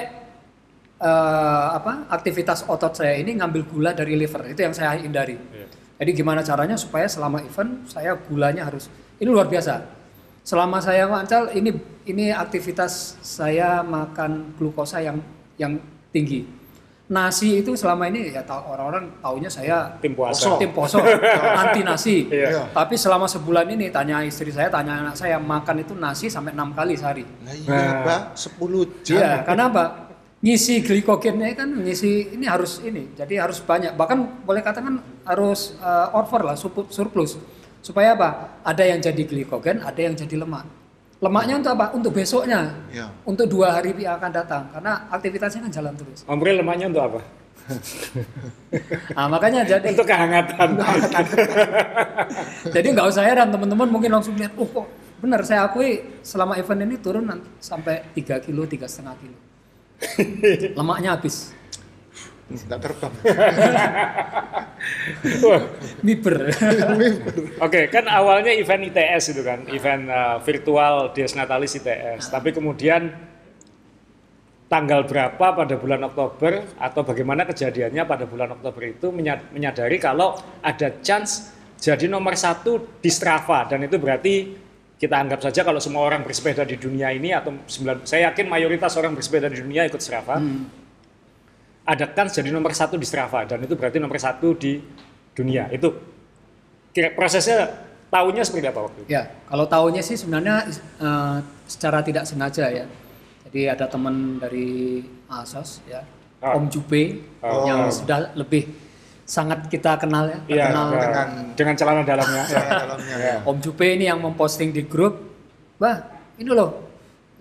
eh, apa aktivitas otot saya ini ngambil gula dari liver. Itu yang saya hindari. Ya. Jadi gimana caranya supaya selama event saya gulanya harus ini luar biasa. selama saya mancal ini ini aktivitas saya makan glukosa yang yang tinggi. Nasi itu selama ini ya tahu orang-orang taunya saya Tim puasa. tim poso, anti nasi. Iya. Tapi selama sebulan ini tanya istri saya, tanya anak saya makan itu nasi sampai enam kali sehari. Nah, iya, Pak, 10 jam. Iya, karena apa? Ngisi glikogennya kan ngisi ini harus ini, jadi harus banyak. Bahkan boleh katakan harus uh, over lah, surplus. Supaya apa? Ada yang jadi glikogen, ada yang jadi lemak. Lemaknya untuk apa? Untuk besoknya, Iya. untuk dua hari yang akan datang. Karena aktivitasnya kan jalan terus. Om Bre lemaknya untuk apa? Nah, makanya jadi Untuk kehangatan. jadi nggak usah heran teman-teman mungkin langsung lihat, oh kok benar saya akui selama event ini turun nanti sampai 3 kilo, tiga setengah kilo. Lemaknya habis. Nggak terbang. Wah, Miber. Oke, kan awalnya event ITS itu kan, event uh, virtual Dies Natalis ITS. Tapi kemudian tanggal berapa pada bulan Oktober atau bagaimana kejadiannya pada bulan Oktober itu menya- menyadari kalau ada chance jadi nomor satu di Strava. Dan itu berarti kita anggap saja kalau semua orang bersepeda di dunia ini atau sembilan, saya yakin mayoritas orang bersepeda di dunia ikut Strava ada kans jadi nomor satu di Strava dan itu berarti nomor satu di dunia itu kira prosesnya tahunya seperti apa waktu itu? Ya, kalau tahunya sih sebenarnya eh, secara tidak sengaja ya. Jadi ada teman dari Asos ya, Ah. Om Jupe Oh. yang sudah lebih sangat kita kenal ya, Iya, kenal dengan, dengan- dengan celana dalamnya. Di dalamnya, ya. Om Jupe ini yang memposting di grup, bah ini loh,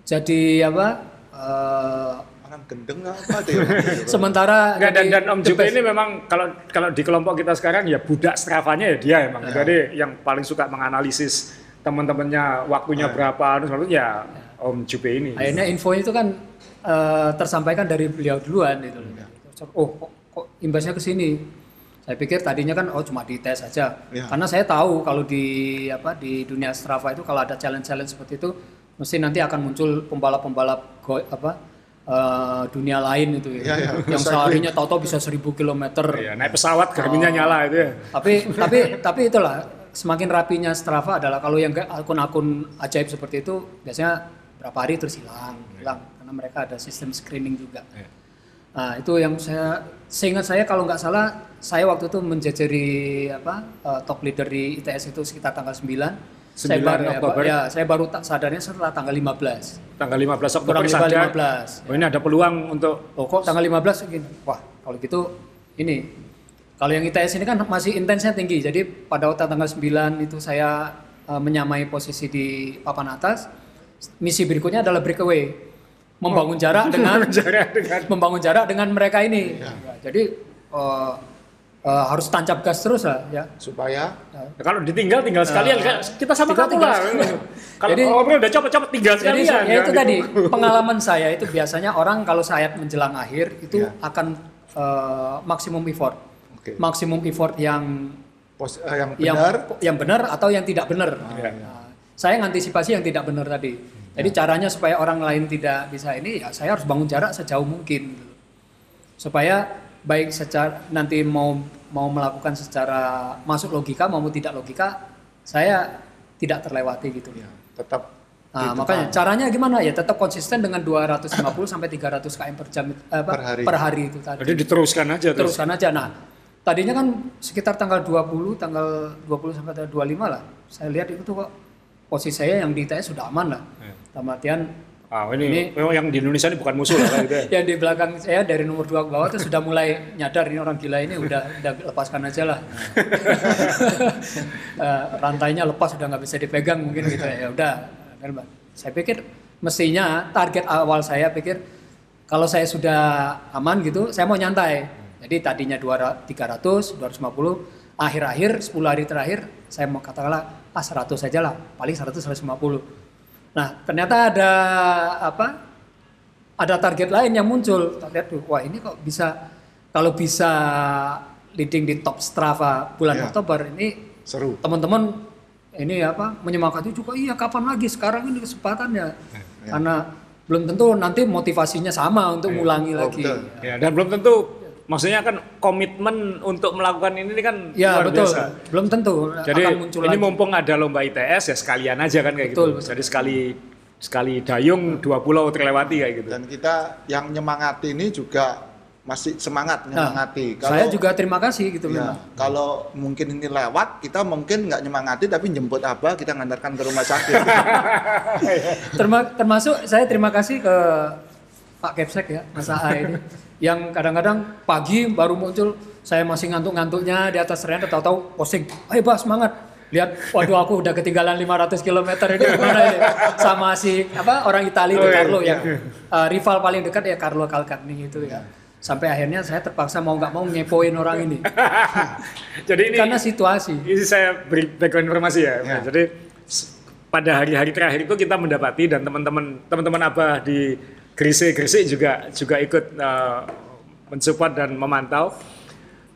jadi apa? Orang gendeng apa deh? sementara Enggak, dan, dan Om Jupe ini memang kalau kalau di kelompok kita sekarang ya budak Stravanya ya dia emang. Jadi yang paling suka menganalisis teman-temannya waktunya berapa, terus lalu ya Om Jupe ini. Akhirnya info itu kan eh, tersampaikan dari beliau duluan itu. Oh, kok, kok imbasnya ke sini? Saya pikir tadinya kan oh cuma dites saja. Ya. Karena saya tahu kalau di apa di dunia Strava itu kalau ada challenge-challenge seperti itu mesti nanti akan muncul pembalap-pembalap apa eh, dunia lain itu Ya, ya. yang seharinya tahu-tahu bisa 1000 km. Ya, naik pesawat garminnya nyala itu ya. Tapi tapi tapi itulah semakin rapinya Strava adalah kalau yang akun-akun ajaib seperti itu biasanya berapa hari terus hilang, hilang karena mereka ada sistem screening juga. Nah, itu yang saya seingat saya kalau nggak salah saya waktu itu menjajari apa eh, top leader di ITS itu sekitar tanggal 9. Saya 9 baru Oktober. ya, saya baru tak sadarnya setelah tanggal 15. Tanggal 15 Oktober Kurang sadar. 15. Oh, ini ada peluang untuk Oh kok tanggal 15 gini? Wah, kalau gitu ini kalau yang ITS ini kan masih intensnya tinggi. Jadi pada waktu tanggal 9 itu saya eh, menyamai posisi di papan atas. Misi berikutnya adalah breakaway. Membangun jarak dengan dengan membangun jarak dengan mereka ini. Ya, jadi eh, eh, harus tancap gas terus lah ya. Supaya Ya, kalau ditinggal tinggal sekalian kan kita sama Tinggal- kamu tinggal lah. Kalau Jadi- ngobrol udah cepet-cepet tinggal Jadi sekalian. ya itu tadi pengalaman saya itu biasanya orang kalau sayap menjelang akhir itu Ya. akan eh, maksimum effort. Oke. Maksimum effort yang pos, eh, yang yang benar yang benar atau yang tidak benar. Ya. Nah, saya ngantisipasi yang tidak benar tadi. Jadi caranya supaya orang lain tidak bisa ini ya saya harus bangun jarak sejauh mungkin. Supaya baik secara nanti mau mau melakukan secara masuk logika maupun tidak logika saya tidak terlewati gitu. ya, tetap Nah, Gitu, makanya caranya gimana ya tetap konsisten dengan 250 sampai 300 km per jam eh, apa, Per hari. itu tadi. Jadi diteruskan aja terus. Teruskan aja. Nah, tadinya kan sekitar tanggal 20, tanggal 20 sampai tanggal 25 lah. Saya lihat itu tuh kok posisi saya yang di ITS sudah aman lah. Ya. Dalam artian Ah, ini, Ini- memang yang di Indonesia ini bukan musuh lah gitu ya. yang di belakang saya dari nomor 2 ke bawah tuh sudah mulai nyadar ini orang gila ini udah udah lepaskan aja lah. Eh, rantainya lepas sudah nggak bisa dipegang mungkin gitu ya. Ya udah. kan. Saya pikir mestinya target awal saya pikir kalau saya sudah aman gitu, saya mau nyantai. Jadi tadinya 200, 300, 250, akhir-akhir 10 hari terakhir saya mau katakanlah ah 100 saja lah, paling 100 150. Nah, ternyata ada apa? ada target lain yang muncul. Kita lihat tuh, wah ini kok bisa kalau bisa leading di top Strava bulan Iya. Oktober ini seru teman-teman ini apa menyemangati juga iya kapan lagi sekarang ini kesempatannya karena belum tentu nanti motivasinya sama untuk mengulangi Oh, lagi. betul. Ya, dan belum tentu maksudnya kan komitmen untuk melakukan ini kan Ya luar betul. biasa. Belum tentu Jadi akan muncul ini lagi. mumpung ada lomba ITS ya sekalian aja kan kayak Betul, gitu. betul. Jadi sekali sekali dayung dua pulau terlewati kayak gitu. Dan kita yang nyemangati ini juga masih semangat Nah, nyemangati. saya juga terima kasih gitu Ya, memang. kalau mungkin ini lewat, kita mungkin nggak nyemangati tapi jemput abah kita ngantarkan ke rumah sakit. Terma- termasuk saya terima kasih ke Pak Kepsek ya, Mas AA ini. Yang kadang-kadang pagi baru muncul, saya masih ngantuk-ngantuknya di atas rel, tahu-tahu posting, ayo Bah semangat. Lihat, waduh aku udah ketinggalan 500 km ini gimana ini? Sama si apa orang Italia itu. Carlo yang uh, rival paling dekat ya Carlo Calcagni itu ya. Sampai akhirnya saya terpaksa mau nggak mau ngepoin orang ini Jadi ini karena situasi. ini saya beri background informasi ya. Ya. Jadi pada hari-hari terakhir itu kita mendapati dan teman-teman teman-teman Abah di Gresik-Gresik juga juga ikut uh, mensupport dan memantau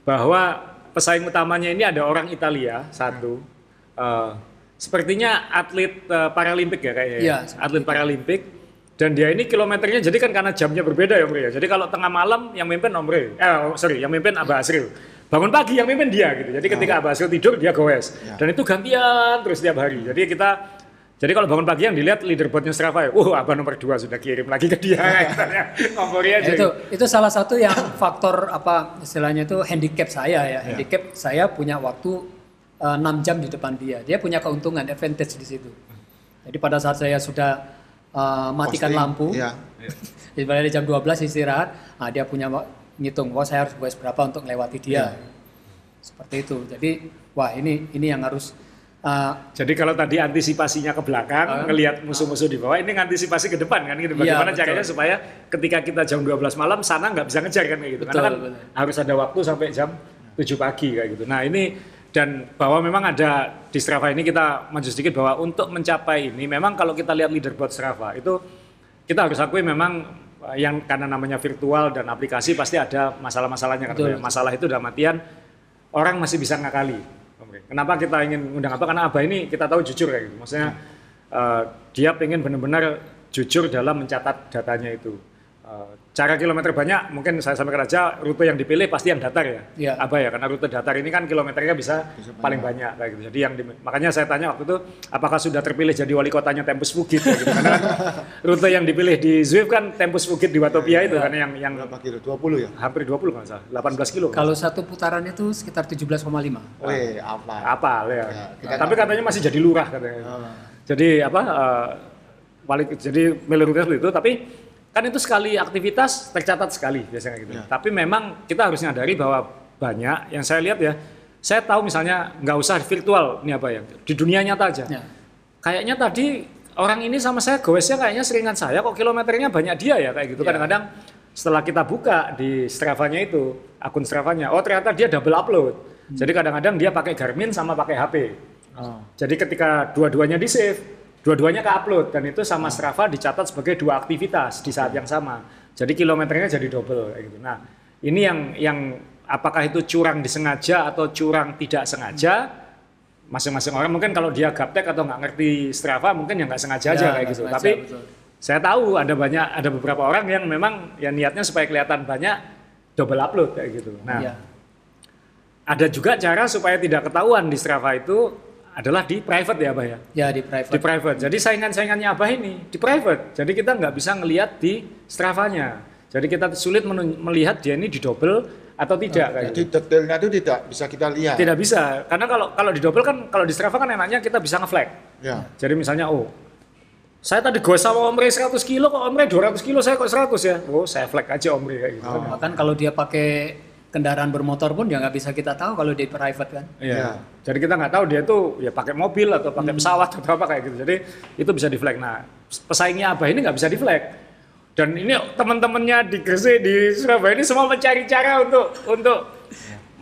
bahwa pesaing utamanya ini ada orang Italia satu. Uh, sepertinya atlet uh, Paralimpik ya kayaknya. ya. Iya, atlet Paralimpik dan dia ini kilometernya jadi kan karena jamnya berbeda ya Om Re ya. Jadi kalau tengah malam yang mimpin Om Re, eh sorry yang mimpin Abah Asril. Bangun pagi yang mimpin dia gitu. Jadi ketika Abah Asril tidur dia goes. Ya. Dan itu gantian terus tiap hari. Jadi kita jadi kalau bangun pagi yang dilihat leaderboardnya Strava ya, wah Abah nomor dua sudah kirim lagi ke dia. katanya. Ngompori aja. Ya, itu itu salah satu yang faktor apa istilahnya itu handicap saya ya. Handicap saya punya waktu eh, 6 jam di depan dia. Dia punya keuntungan advantage di situ. Jadi pada saat saya sudah eh, matikan Posting, lampu, iya. ibaratnya jam 12 istirahat, nah dia punya ngitung, wah saya harus goes berapa untuk melewati dia. Seperti itu. Jadi wah ini ini yang harus eh, Jadi kalau tadi antisipasinya ke belakang, ngelihat musuh-musuh di bawah, ini ngantisipasi ke depan kan gitu. Iya, Bagaimana betul. caranya supaya ketika kita jam 12 malam sana nggak bisa ngejar kan kayak gitu. Karena Betul, kan betul. harus ada waktu sampai jam 7 pagi kayak gitu. Nah, ini dan bahwa memang ada di Strava ini kita maju sedikit bahwa untuk mencapai ini memang kalau kita lihat leaderboard Strava itu kita harus akui memang eh, yang karena namanya virtual dan aplikasi pasti ada masalah-masalahnya kan. Masalah itu dalam artian orang masih bisa ngakali. Kenapa kita ingin undang apa? Karena Abah ini kita tahu jujur kayak gitu. Maksudnya eh, dia pengen benar-benar jujur dalam mencatat datanya itu. Eh, cara kilometer banyak, mungkin saya sampaikan aja rute yang dipilih pasti yang datar ya. Iya. Abah ya, karena rute datar ini kan kilometernya bisa, paling banyak kayak gitu. Jadi yang di- makanya saya tanya waktu itu apakah sudah terpilih jadi wali kotanya Tempus Fugit ya gitu. Karena kan rute yang dipilih di Zwift kan Tempus Fugit di Watopia itu Iya. karena yang yang Berapa kilo? 20 ya? hampir 20 nggak salah, 18 kilo. kalau satu putaran itu sekitar 17,5. Weh, apa? apa ya. Ya, kita Tapi katanya masih jadi lurah katanya. Jadi apa eh, wali jadi meluruskan itu tapi kan itu sekali aktivitas tercatat sekali biasanya gitu. Ya. Tapi memang kita harus nyadari bahwa banyak yang saya lihat ya saya tahu misalnya nggak usah virtual ini apa ya di dunia nyata aja. Ya. Kayaknya tadi orang ini sama saya goesnya kayaknya seringan saya kok kilometernya banyak dia ya kayak gitu. Ya. Kadang-kadang setelah kita buka di Strava-nya itu akun Strava-nya, oh ternyata dia double upload. Hmm. Jadi kadang-kadang dia pakai Garmin sama pakai HP. Oh. Jadi ketika dua-duanya di save, dua-duanya ke upload dan itu sama Strava dicatat sebagai dua aktivitas di saat yang sama. Jadi kilometernya jadi double kayak gitu. Nah, ini yang yang apakah itu curang disengaja atau curang tidak sengaja? Masing-masing orang mungkin kalau dia gaptek atau nggak ngerti Strava mungkin ya nggak sengaja aja Ya, kayak nggak gitu. sengaja, Tapi betul. saya tahu ada banyak ada beberapa orang yang memang ya niatnya supaya kelihatan banyak double upload kayak gitu. Nah, Ya. ada juga cara supaya tidak ketahuan di Strava itu adalah di private ya, Abah ya. Ya di private. Di private. Jadi saingan-saingannya Abah ini di private. Jadi kita nggak bisa ngelihat di Strava-nya. Jadi kita sulit melihat dia ini di double atau tidak kayak Jadi gitu. detailnya itu tidak bisa kita lihat. Tidak bisa. Karena kalau kalau di double kan kalau di Strava kan enaknya kita bisa nge-flag. Ya. Jadi misalnya oh saya tadi gue sama Om Ray 100 kilo kok Om Ray 200 kilo saya kok 100 ya. Oh saya flag aja Om Ray kayak gitu. Bahkan kalau dia pakai kendaraan bermotor pun ya nggak bisa kita tahu kalau di private kan. Iya. Ya. Jadi kita nggak tahu dia tuh ya pakai mobil atau pakai pesawat atau apa kayak gitu. Jadi itu bisa di flag. Nah pesaingnya Abah ini nggak bisa di flag. Dan ini teman-temannya di Gresik di Surabaya ini semua mencari cara untuk untuk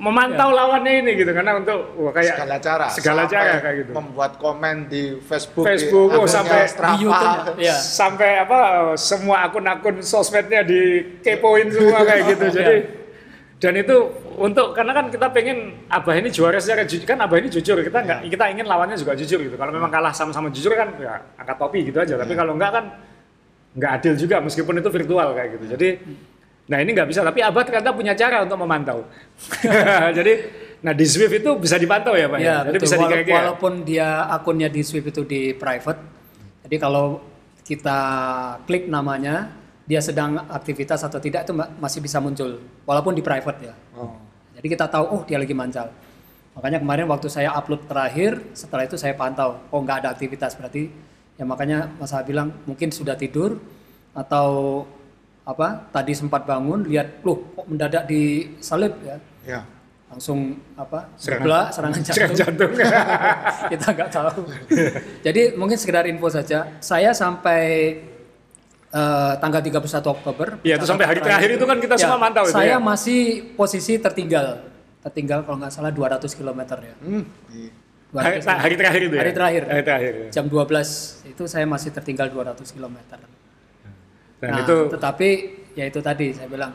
memantau lawannya ini gitu karena untuk wah, kayak segala cara. segala Sampai cara kayak gitu. Membuat komen di Facebook, Facebook, di oh, sampai di Strava. YouTube, ya. Sampai apa semua akun-akun sosmednya dikepoin semua kayak gitu. Jadi dan itu untuk karena kan kita pengen abah ini juara secara jujur kan abah ini jujur kita nggak kita ingin lawannya juga jujur gitu kalau memang kalah sama-sama jujur kan ya angkat topi gitu aja tapi kalau enggak kan nggak adil juga meskipun itu virtual kayak gitu jadi Nah ini nggak bisa, tapi Abah ternyata punya cara untuk memantau. Jadi, nah di Swift itu bisa dipantau ya Pak? Ya, Jadi betul. bisa Wala-. Walaupun dia akunnya di Swift itu di private, jadi kalau kita klik namanya, dia sedang aktivitas atau tidak itu ma- masih bisa muncul, walaupun di private ya. Oh. Jadi kita tahu, oh dia lagi mancal. Makanya kemarin waktu saya upload terakhir, setelah itu saya pantau, oh nggak ada aktivitas berarti, ya makanya Mas bilang mungkin sudah tidur atau apa tadi sempat bangun lihat, loh kok mendadak disalib ya, Ya. langsung apa Serangan- serangan jantung. Serangan jantung. kita nggak tahu. Jadi mungkin sekedar info saja. Saya sampai eh, tanggal 31 Oktober. Iya, itu sampai hari terakhir itu kan kita semua mantau itu Saya ya. masih posisi tertinggal. Tertinggal kalau nggak salah 200 km ya. Hmm. iya. 200 hari, nah, hari terakhir itu ya? Hari terakhir. Hari terakhir. ya. Jam 12 itu saya masih tertinggal 200 km. Dan nah, itu tetapi ya itu tadi saya bilang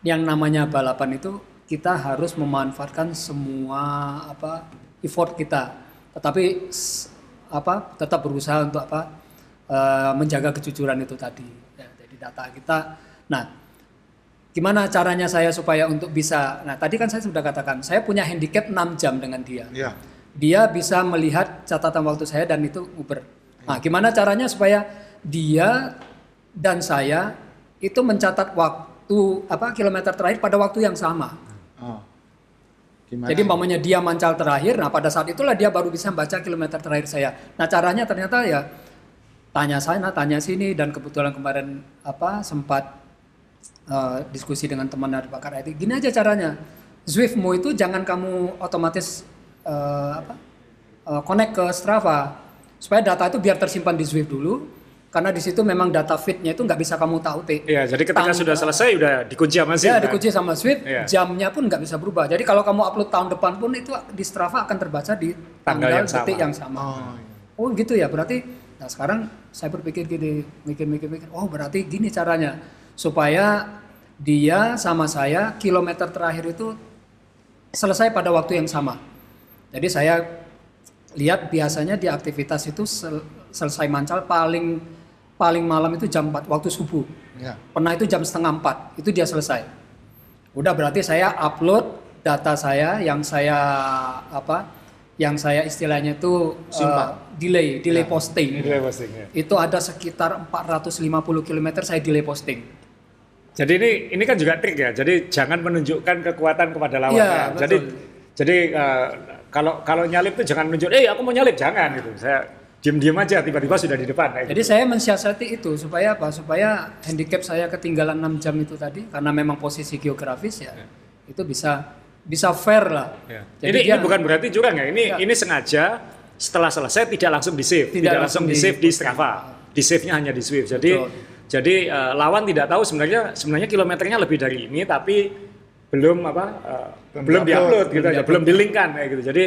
yang namanya balapan itu kita harus memanfaatkan semua apa effort kita. Tetapi apa tetap berusaha untuk apa eh, menjaga kejujuran itu tadi. Ya, jadi data kita. Nah, gimana caranya saya supaya untuk bisa Nah, tadi kan saya sudah katakan saya punya handicap 6 jam dengan dia Ya. dia bisa melihat catatan waktu saya dan itu Uber. Nah, gimana caranya supaya dia dan saya itu mencatat waktu apa kilometer terakhir pada waktu yang sama. Oh. Gimana? Jadi umpamanya dia mancal terakhir, nah pada saat itulah dia baru bisa baca kilometer terakhir saya. Nah, caranya ternyata ya tanya sana, tanya sini dan kebetulan kemarin apa sempat eh, diskusi dengan teman dari pakar IT. Gini aja caranya. Zwiftmu itu jangan kamu otomatis eh, apa? eh, connect ke Strava supaya data itu biar tersimpan di Zwift dulu karena di situ memang data feednya itu nggak bisa kamu tahu P. Iya, jadi ketika Tang- sudah selesai udah dikunci sama sih. Ya dikunci sama Swift, Iya. jamnya pun nggak bisa berubah. Jadi kalau kamu upload tahun depan pun itu di Strava akan terbaca di Tanggal tanggal, yang detik sama. yang sama. Oh, iya. Oh gitu ya, berarti nah sekarang saya berpikir gini, mikir-mikir-mikir, oh berarti gini caranya supaya dia sama saya kilometer terakhir itu selesai pada waktu yang sama. Jadi saya lihat biasanya di aktivitas itu sel- selesai mancal paling paling malam itu jam 4 waktu subuh. Ya. Pernah itu jam setengah empat, itu dia selesai. Udah berarti saya upload data saya yang saya apa, yang saya istilahnya itu uh, Simpan. Delay, delay Ini posting. dia postingnya. Itu ada sekitar 450 km saya delay posting. Jadi ini ini kan juga trik ya. Jadi jangan menunjukkan kekuatan kepada lawan. Ya. betul. Jadi jadi eh, kalau kalau nyalip tuh jangan menunjuk, eh aku mau nyalip jangan gitu. Saya diem-diem aja tiba-tiba sudah di depan. kayak Jadi gitu. saya mensiasati itu supaya apa? Supaya handicap saya ketinggalan 6 jam itu tadi karena memang posisi geografis ya. Itu bisa bisa fair lah. Ya. Jadi ini, dia- ini bukan berarti curang ya. Ini Ya. ini sengaja setelah selesai tidak langsung di save, Tidak tidak, langsung langsung di save di Strava. Di save-nya hanya di Swift. Jadi Betul. jadi eh, lawan tidak tahu sebenarnya sebenarnya kilometernya lebih dari ini tapi belum apa eh, Belum belum di-upload, gitu belum aja, belum dilingkan kayak gitu. Jadi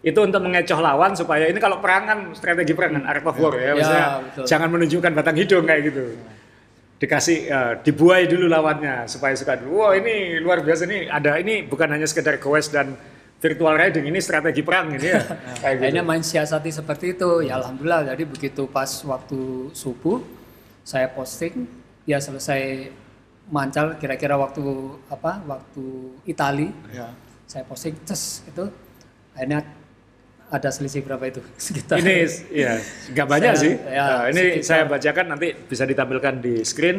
itu untuk mengecoh lawan supaya ini kalau perangan strategi perangan art of war ya, Ya, maksudnya betul. jangan menunjukkan batang hidung kayak gitu. Dikasih eh, dibuai dulu lawannya supaya suka dulu. Wah, ini luar biasa nih. Ada ini bukan hanya sekedar goes dan virtual riding, ini strategi perang ini ya. kayak gitu. Akhirnya main siasati seperti itu. Ya alhamdulillah. Jadi begitu pas waktu subuh saya posting, dia selesai mancal kira-kira waktu apa? Waktu Itali. Ya. Saya posting ces itu akhirnya ada selisih berapa itu sekitar Ini ya nggak banyak Saya- sih. ya, Nah, ini sekitar- saya bacakan nanti bisa ditampilkan di screen.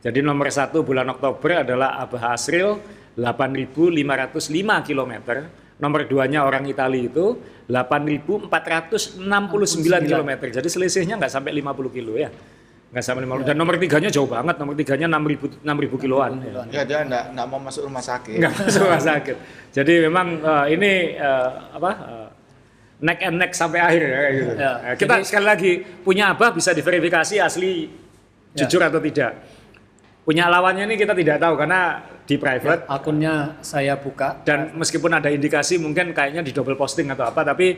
Jadi nomor satu bulan Oktober adalah Abah Asril 8.505 km. Nomor duanya orang Italia itu 8.469 km. Jadi selisihnya nggak sampai 50 kilo ya. Nggak sampai 50. Dan nomor tiganya jauh banget. Nomor tiganya 6.000 6.000 kiloan. Ya. Ya dia enggak, enggak mau masuk rumah sakit. nggak masuk rumah sakit. Jadi memang eh, ini eh, apa eh, neck and neck sampai akhir ya kayak gitu. Ya, kita jadi- sekali lagi punya abah bisa diverifikasi asli Ya. jujur atau tidak. Punya lawannya ini kita tidak tahu karena di private akunnya saya buka dan meskipun ada indikasi mungkin kayaknya di double posting atau apa tapi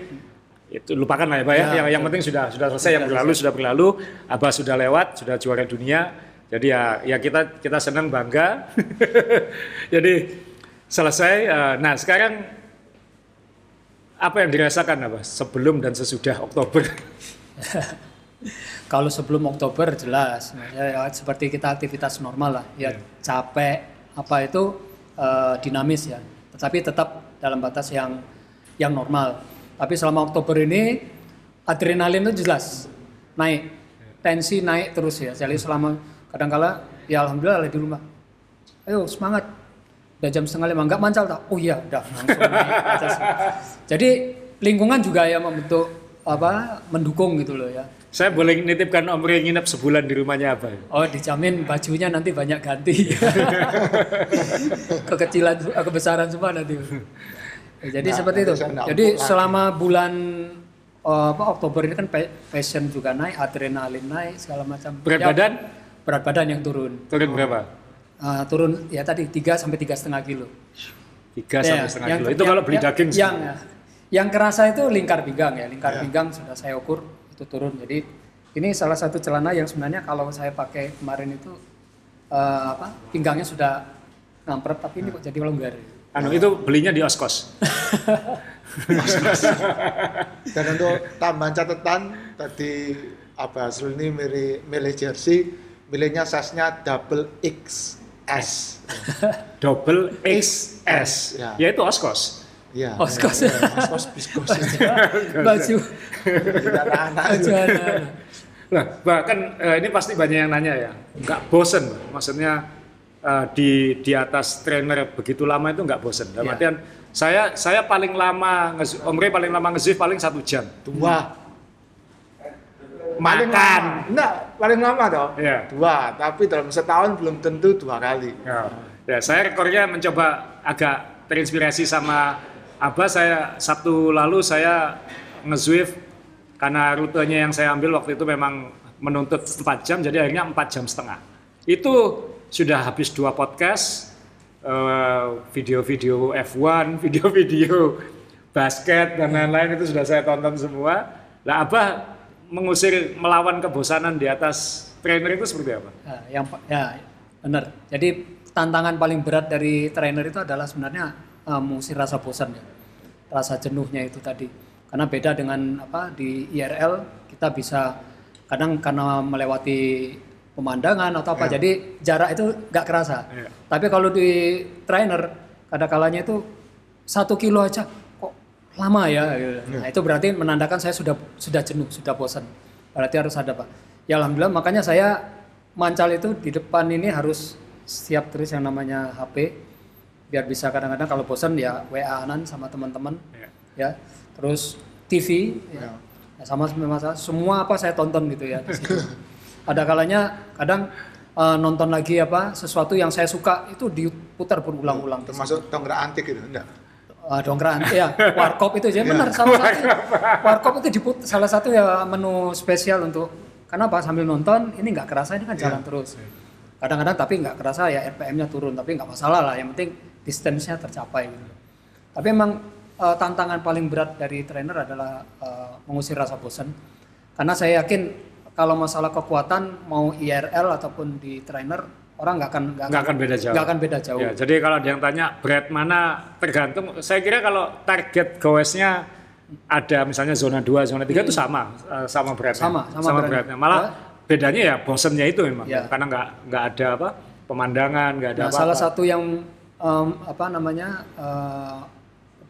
itu lupakan lah ya Pak ya. Ya, yang, yang penting sudah sudah selesai yang berlalu sudah berlalu. Abah sudah lewat, sudah juara dunia. Jadi ya ya kita kita senang bangga. Jadi selesai. eh, Nah sekarang apa yang dirasakan apa sebelum dan sesudah Oktober? Kalau sebelum Oktober jelas, ya, ya, seperti kita aktivitas normal lah, ya Iya. capek, apa itu eh, dinamis ya, tetapi tetap dalam batas yang yang normal. Tapi selama Oktober ini adrenalin itu jelas naik, tensi naik terus ya. Jadi selama kadangkala ya alhamdulillah di rumah, ayo semangat. Udah jam setengah lima nggak mancal tak? Oh iya, udah langsung naik. Jadi lingkungan juga ya membentuk apa mendukung gitu loh ya. Saya boleh nitipkan Om Rey nginep sebulan di rumahnya apa? Oh dijamin bajunya nanti banyak ganti. Kekecilan, kebesaran semua nanti. Jadi Nah, seperti itu. Jadi selama bulan eh, apa Oktober ini kan passion juga naik, adrenalin naik segala macam. Berat Ya, badan Berat badan yang turun. turun berapa? Eh, turun ya tadi 3 sampai tiga setengah kilo. Tiga Ya, sampai setengah yang- kilo. Itu yang- kalau beli yang- daging Yang semua. yang kerasa itu lingkar pinggang ya, lingkar Ya. pinggang sudah saya ukur itu turun. Jadi ini salah satu celana yang sebenarnya kalau saya pakai kemarin itu eh, apa pinggangnya sudah ngampret tapi ini kok jadi longgar. Anu itu belinya di Oskos. Dan untuk tambahan catatan tadi apa Azrul ini milih, milih jersey, milihnya size-nya double XS. Double XS. Ya. Ya itu Oskos. Iya. Oskos. iya, iya, Oskos biskos itu. Baju Tidak anak-anak anak-anak. Nah, bahkan eh, ini pasti banyak yang nanya ya, nggak bosen, maksudnya eh, di di atas trainer begitu lama itu nggak bosen. Dalam Iya. artian saya saya paling lama Om Rey paling lama nge paling satu jam. Dua. Paling Makan. lama. Enggak, paling lama toh. Iya. Dua, tapi dalam setahun belum tentu dua kali. Ya, ya saya rekornya mencoba agak terinspirasi sama Abah. Saya Sabtu lalu saya nge karena rutenya yang saya ambil waktu itu memang menuntut 4 jam, jadi akhirnya 4 jam setengah. Itu sudah habis dua podcast, eh, video-video F1, video-video basket dan lain-lain itu sudah saya tonton semua. Lah Abah mengusir melawan kebosanan di atas trainer itu seperti apa? Ya, yang ya benar. Jadi tantangan paling berat dari trainer itu adalah sebenarnya eh, mengusir rasa bosan ya. Rasa jenuhnya itu tadi. Karena beda dengan apa di IRL kita bisa kadang karena melewati pemandangan atau apa jadi jarak itu nggak kerasa. Iya. Tapi kalau di trainer kadang kalanya itu satu kilo aja kok lama ya. gitu. Nah itu berarti menandakan saya sudah sudah jenuh, sudah bosan. Berarti harus ada pak. Ya alhamdulillah makanya saya mancal itu di depan ini harus siap terus yang namanya HP biar bisa kadang-kadang kalau bosan ya WA-anan sama teman-teman Ya. ya terus TV ya, Ya, sama sama semua apa saya tonton gitu ya di situ. ada kalanya kadang eh, nonton lagi apa sesuatu yang saya suka itu diputar berulang-ulang. Termasuk dongkrak antik itu, enggak? Uh, dongkrak ya warkop itu aja benar salah satu warkop itu diput salah satu ya menu spesial untuk karena apa sambil nonton ini nggak kerasa ini kan jalan terus. Kadang-kadang tapi nggak kerasa ya RPM-nya turun tapi nggak masalah lah yang penting distance-nya tercapai gitu. tapi emang uh, tantangan paling berat dari trainer adalah uh, mengusir rasa bosan karena saya yakin kalau masalah kekuatan mau IRL ataupun di trainer orang nggak akan Nggak akan beda jauh. nggak akan beda jauh Ya, jadi kalau ada yang tanya berat mana tergantung. Saya kira kalau target goesnya ada misalnya zona 2, zona 3 itu sama eh, sama beratnya. Sama, sama beratnya. beratnya. Malah bedanya ya bosennya itu memang Ya. karena nggak nggak ada apa pemandangan, nggak ada Nah, apa-apa. salah satu yang em, apa namanya eh,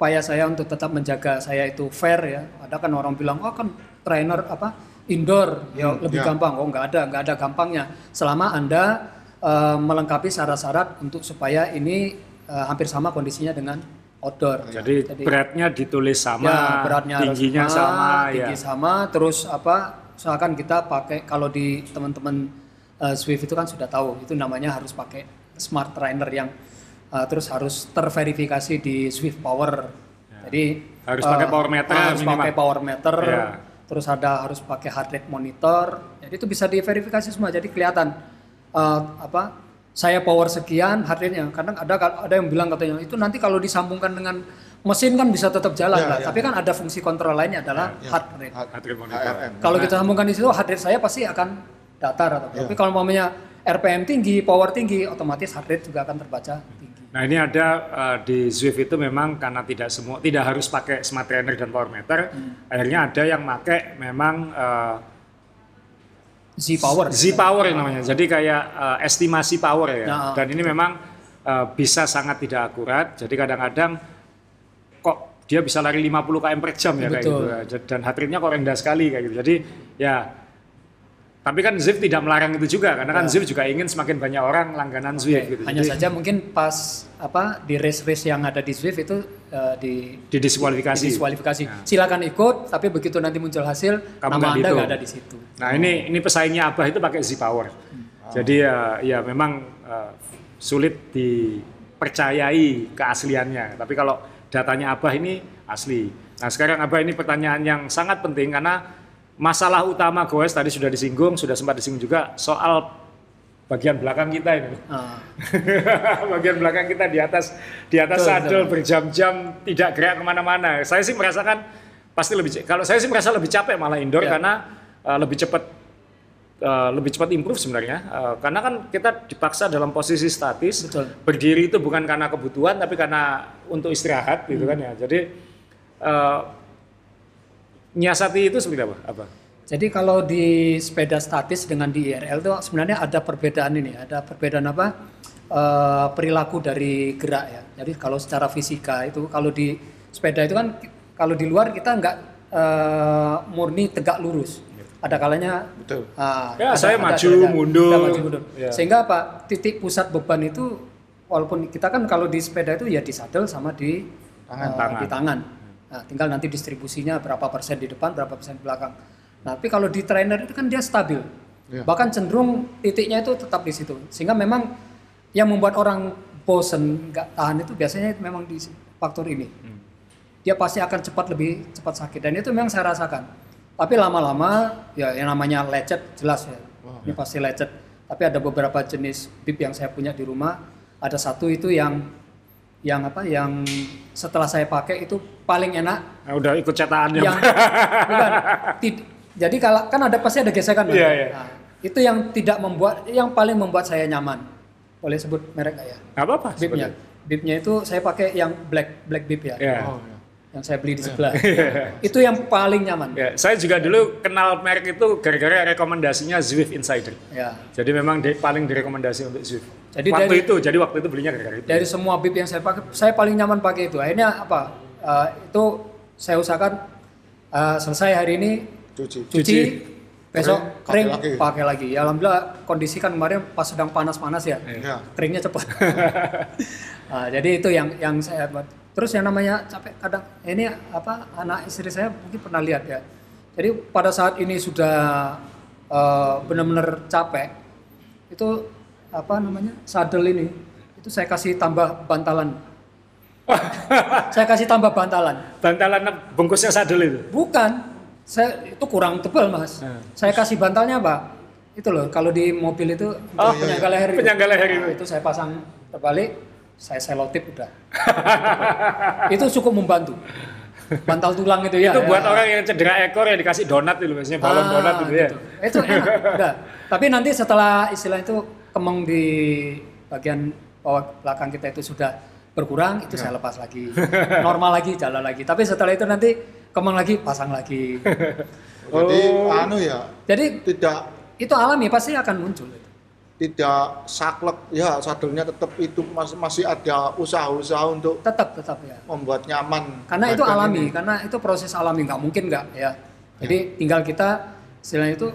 upaya saya untuk tetap menjaga saya itu fair ya. Ada kan orang bilang, oh kan trainer apa indoor ya lebih ya. gampang. Oh nggak ada, nggak ada gampangnya. Selama anda eh, melengkapi syarat-syarat untuk supaya ini eh, hampir sama kondisinya dengan outdoor. Jadi, beratnya ditulis sama, ya, beratnya tingginya sama, tinggi ya. sama, terus apa? Misalkan kita pakai kalau di teman-teman eh, Swift itu kan sudah tahu itu namanya harus pakai smart trainer yang eh, terus harus terverifikasi di Swift Power. Jadi Ya. Harus eh, pakai power meter harus minimal. pakai power meter. Ya. Terus ada harus pakai heart rate monitor. Jadi itu bisa diverifikasi semua. Jadi kelihatan eh, apa saya power sekian heart rate-nya. Kadang ada ada yang bilang katanya itu nanti kalau disambungkan dengan mesin kan bisa tetap jalan Ya, lah. ya. Tapi kan ada fungsi kontrol lainnya adalah heart rate. Heart rate monitor. Kalau kita sambungkan di situ heart rate saya pasti akan datar atau tapi kalau umpamanya RPM tinggi, power tinggi, otomatis heart rate juga akan terbaca. Nah ini ada eh, di Zwift itu memang karena tidak semua tidak harus pakai smart trainer dan power meter, Hmm. akhirnya ada yang pakai memang eh, Z power. Z power yang namanya. Jadi kayak eh, estimasi power ya. Nah. Dan ini memang eh, bisa sangat tidak akurat. Jadi kadang-kadang kok dia bisa lari 50 km per jam ya kayak Betul. gitu. ya. Dan heart rate-nya kok rendah sekali kayak gitu. Jadi ya tapi kan Zwift tidak melarang itu juga karena kan Zwift juga ingin semakin banyak orang langganan Zwift gitu. Hanya Jadi saja mungkin pas apa di race-race yang ada di Zwift itu eh, di didiskualifikasi. didiskualifikasi. Silakan ikut, tapi begitu nanti muncul hasil Kamu nama anda nggak ada di situ. Nah ini ini pesaingnya Abah itu pakai Z Power. Jadi ya ya memang eh, sulit dipercayai keasliannya. Tapi kalau datanya Abah ini asli. Nah sekarang Abah ini pertanyaan yang sangat penting karena masalah utama goes tadi sudah disinggung, sudah sempat disinggung juga soal bagian belakang kita ini. Ah, bagian belakang kita di atas di atas Betul, sadel berjam-jam tidak gerak ke mana-mana. Saya sih merasakan pasti lebih kalau saya sih merasa lebih capek malah indoor Ya. karena uh, lebih cepat uh, lebih cepat improve sebenarnya Uh, karena kan kita dipaksa dalam posisi statis Betul. berdiri itu bukan karena kebutuhan tapi karena untuk istirahat gitu kan ya jadi uh, nyiasati itu seperti apa apa Jadi kalau di sepeda statis dengan di IRL itu sebenarnya ada perbedaan ini, ada perbedaan apa eh, perilaku dari gerak ya. Jadi kalau secara fisika itu kalau di sepeda itu kan kalau di luar kita nggak eh, murni tegak lurus. Ada kalanya Betul. ah, Ya, saya maju, ada- mundur. ada maju, mundur. Ya. Sehingga apa titik pusat beban itu walaupun kita kan kalau di sepeda itu ya di saddle sama di Tangan. eh, Tangan. di tangan. Nah, tinggal nanti distribusinya berapa persen di depan, berapa persen di belakang. Nah, tapi kalau di trainer itu kan dia stabil. Ya. Bahkan cenderung titiknya itu tetap di situ. Sehingga memang yang membuat orang bosen nggak tahan itu biasanya memang di faktor ini. Dia pasti akan cepat lebih cepat sakit dan itu memang saya rasakan. Tapi lama-lama ya yang namanya lecet jelas ya. Ini pasti lecet. Tapi ada beberapa jenis bib yang saya punya di rumah. Ada satu itu yang yang apa yang setelah saya pakai itu paling enak nah, udah ikut cetakannya yang bukan tid- jadi kalau kan ada pasti ada gesekan Mas. Iya, iya. Nah, itu yang tidak membuat yang paling membuat saya nyaman boleh sebut merek nggak ya nggak apa-apa bibnya bibnya itu saya pakai yang black black bib ya Ya. Oh, ya. yang saya beli di sebelah itu yang paling nyaman Ya, saya juga dulu kenal merek itu gara-gara rekomendasinya Zwift Insider. ya Jadi memang di- paling direkomendasi untuk Zwift. Jadi waktu dari- itu, jadi waktu itu belinya gara-gara itu. dari semua bib yang saya pakai saya paling nyaman pakai itu akhirnya apa eh, itu saya usahakan eh, selesai hari ini Cuci. cuci, besok Kering, kering pakai lagi. pakai lagi. Ya alhamdulillah kondisi kan kemarin pas sedang panas-panas ya. Ya. Keringnya cepat. Nah, jadi itu yang yang saya buat. Terus yang namanya capek kadang ini apa anak istri saya mungkin pernah lihat ya. Jadi pada saat ini sudah eh, benar-benar capek itu apa namanya saddle ini itu saya kasih tambah bantalan. saya kasih tambah bantalan. Bantalan bungkusnya sadel itu. Bukan, saya itu kurang tebal mas. Hmm. Saya kasih bantalnya pak. Itu loh, kalau di mobil itu Oh, penyangga leher itu. penyangga leher itu. Nah, itu saya pasang terbalik, saya selotip udah. itu cukup membantu. Bantal tulang itu ya. itu ya. buat orang yang cedera ekor yang dikasih donat itu biasanya balon Ah, donat itu ya. gitu. Itu enak, udah. Tapi nanti setelah istilah itu kemeng di bagian bawah belakang kita itu sudah berkurang, itu saya lepas lagi. Normal lagi, jalan lagi. Tapi setelah itu nanti kemeng lagi, pasang lagi. Jadi Oh. anu ya, Jadi tidak itu alami pasti akan muncul. tidak saklek ya sadelnya tetap itu masih masih ada usaha-usaha untuk Tetap, tetap ya. membuat nyaman. Karena itu alami, ini. karena itu proses alami, nggak mungkin nggak ya. Jadi tinggal kita istilahnya itu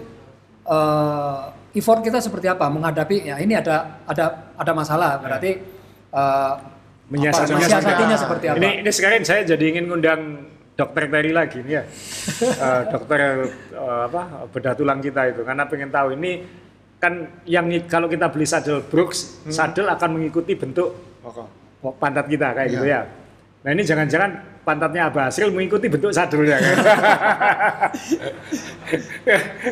eh, effort kita seperti apa menghadapi ya ini ada ada ada masalah berarti eh, Menyiasati- apa, mensiasatinya menyiasati. seperti apa. Ini ini sekarang saya jadi ingin ngundang dokter Terry lagi nih ya. Eh, dokter eh, apa bedah tulang kita itu karena pengen tahu ini kan yang kalau kita beli sadel Brooks, sadel akan mengikuti bentuk Oke. pantat kita kayak gitu Iya. ya. Nah ini jangan-jangan pantatnya Abah Asril mengikuti bentuk sadelnya kan.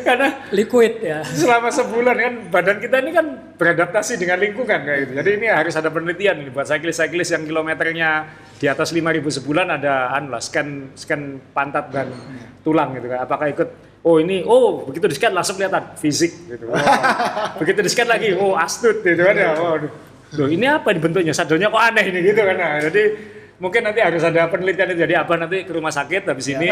Karena liquid ya. selama sebulan kan badan kita ini kan beradaptasi dengan lingkungan kayak gitu. Jadi ini harus ada penelitian ini buat cyclist-cyclist yang kilometernya di atas 5000 sebulan ada anu lah scan scan pantat dan tulang gitu kan. Apakah ikut oh ini oh begitu di scan langsung kelihatan fisik gitu. Oh, begitu di scan lagi oh astut gitu kan ya. Oh. Loh, ini apa ini bentuknya? Sadelnya kok aneh ini gitu kan. Nah, jadi mungkin nanti harus ada penelitian jadi apa nanti ke rumah sakit habis ini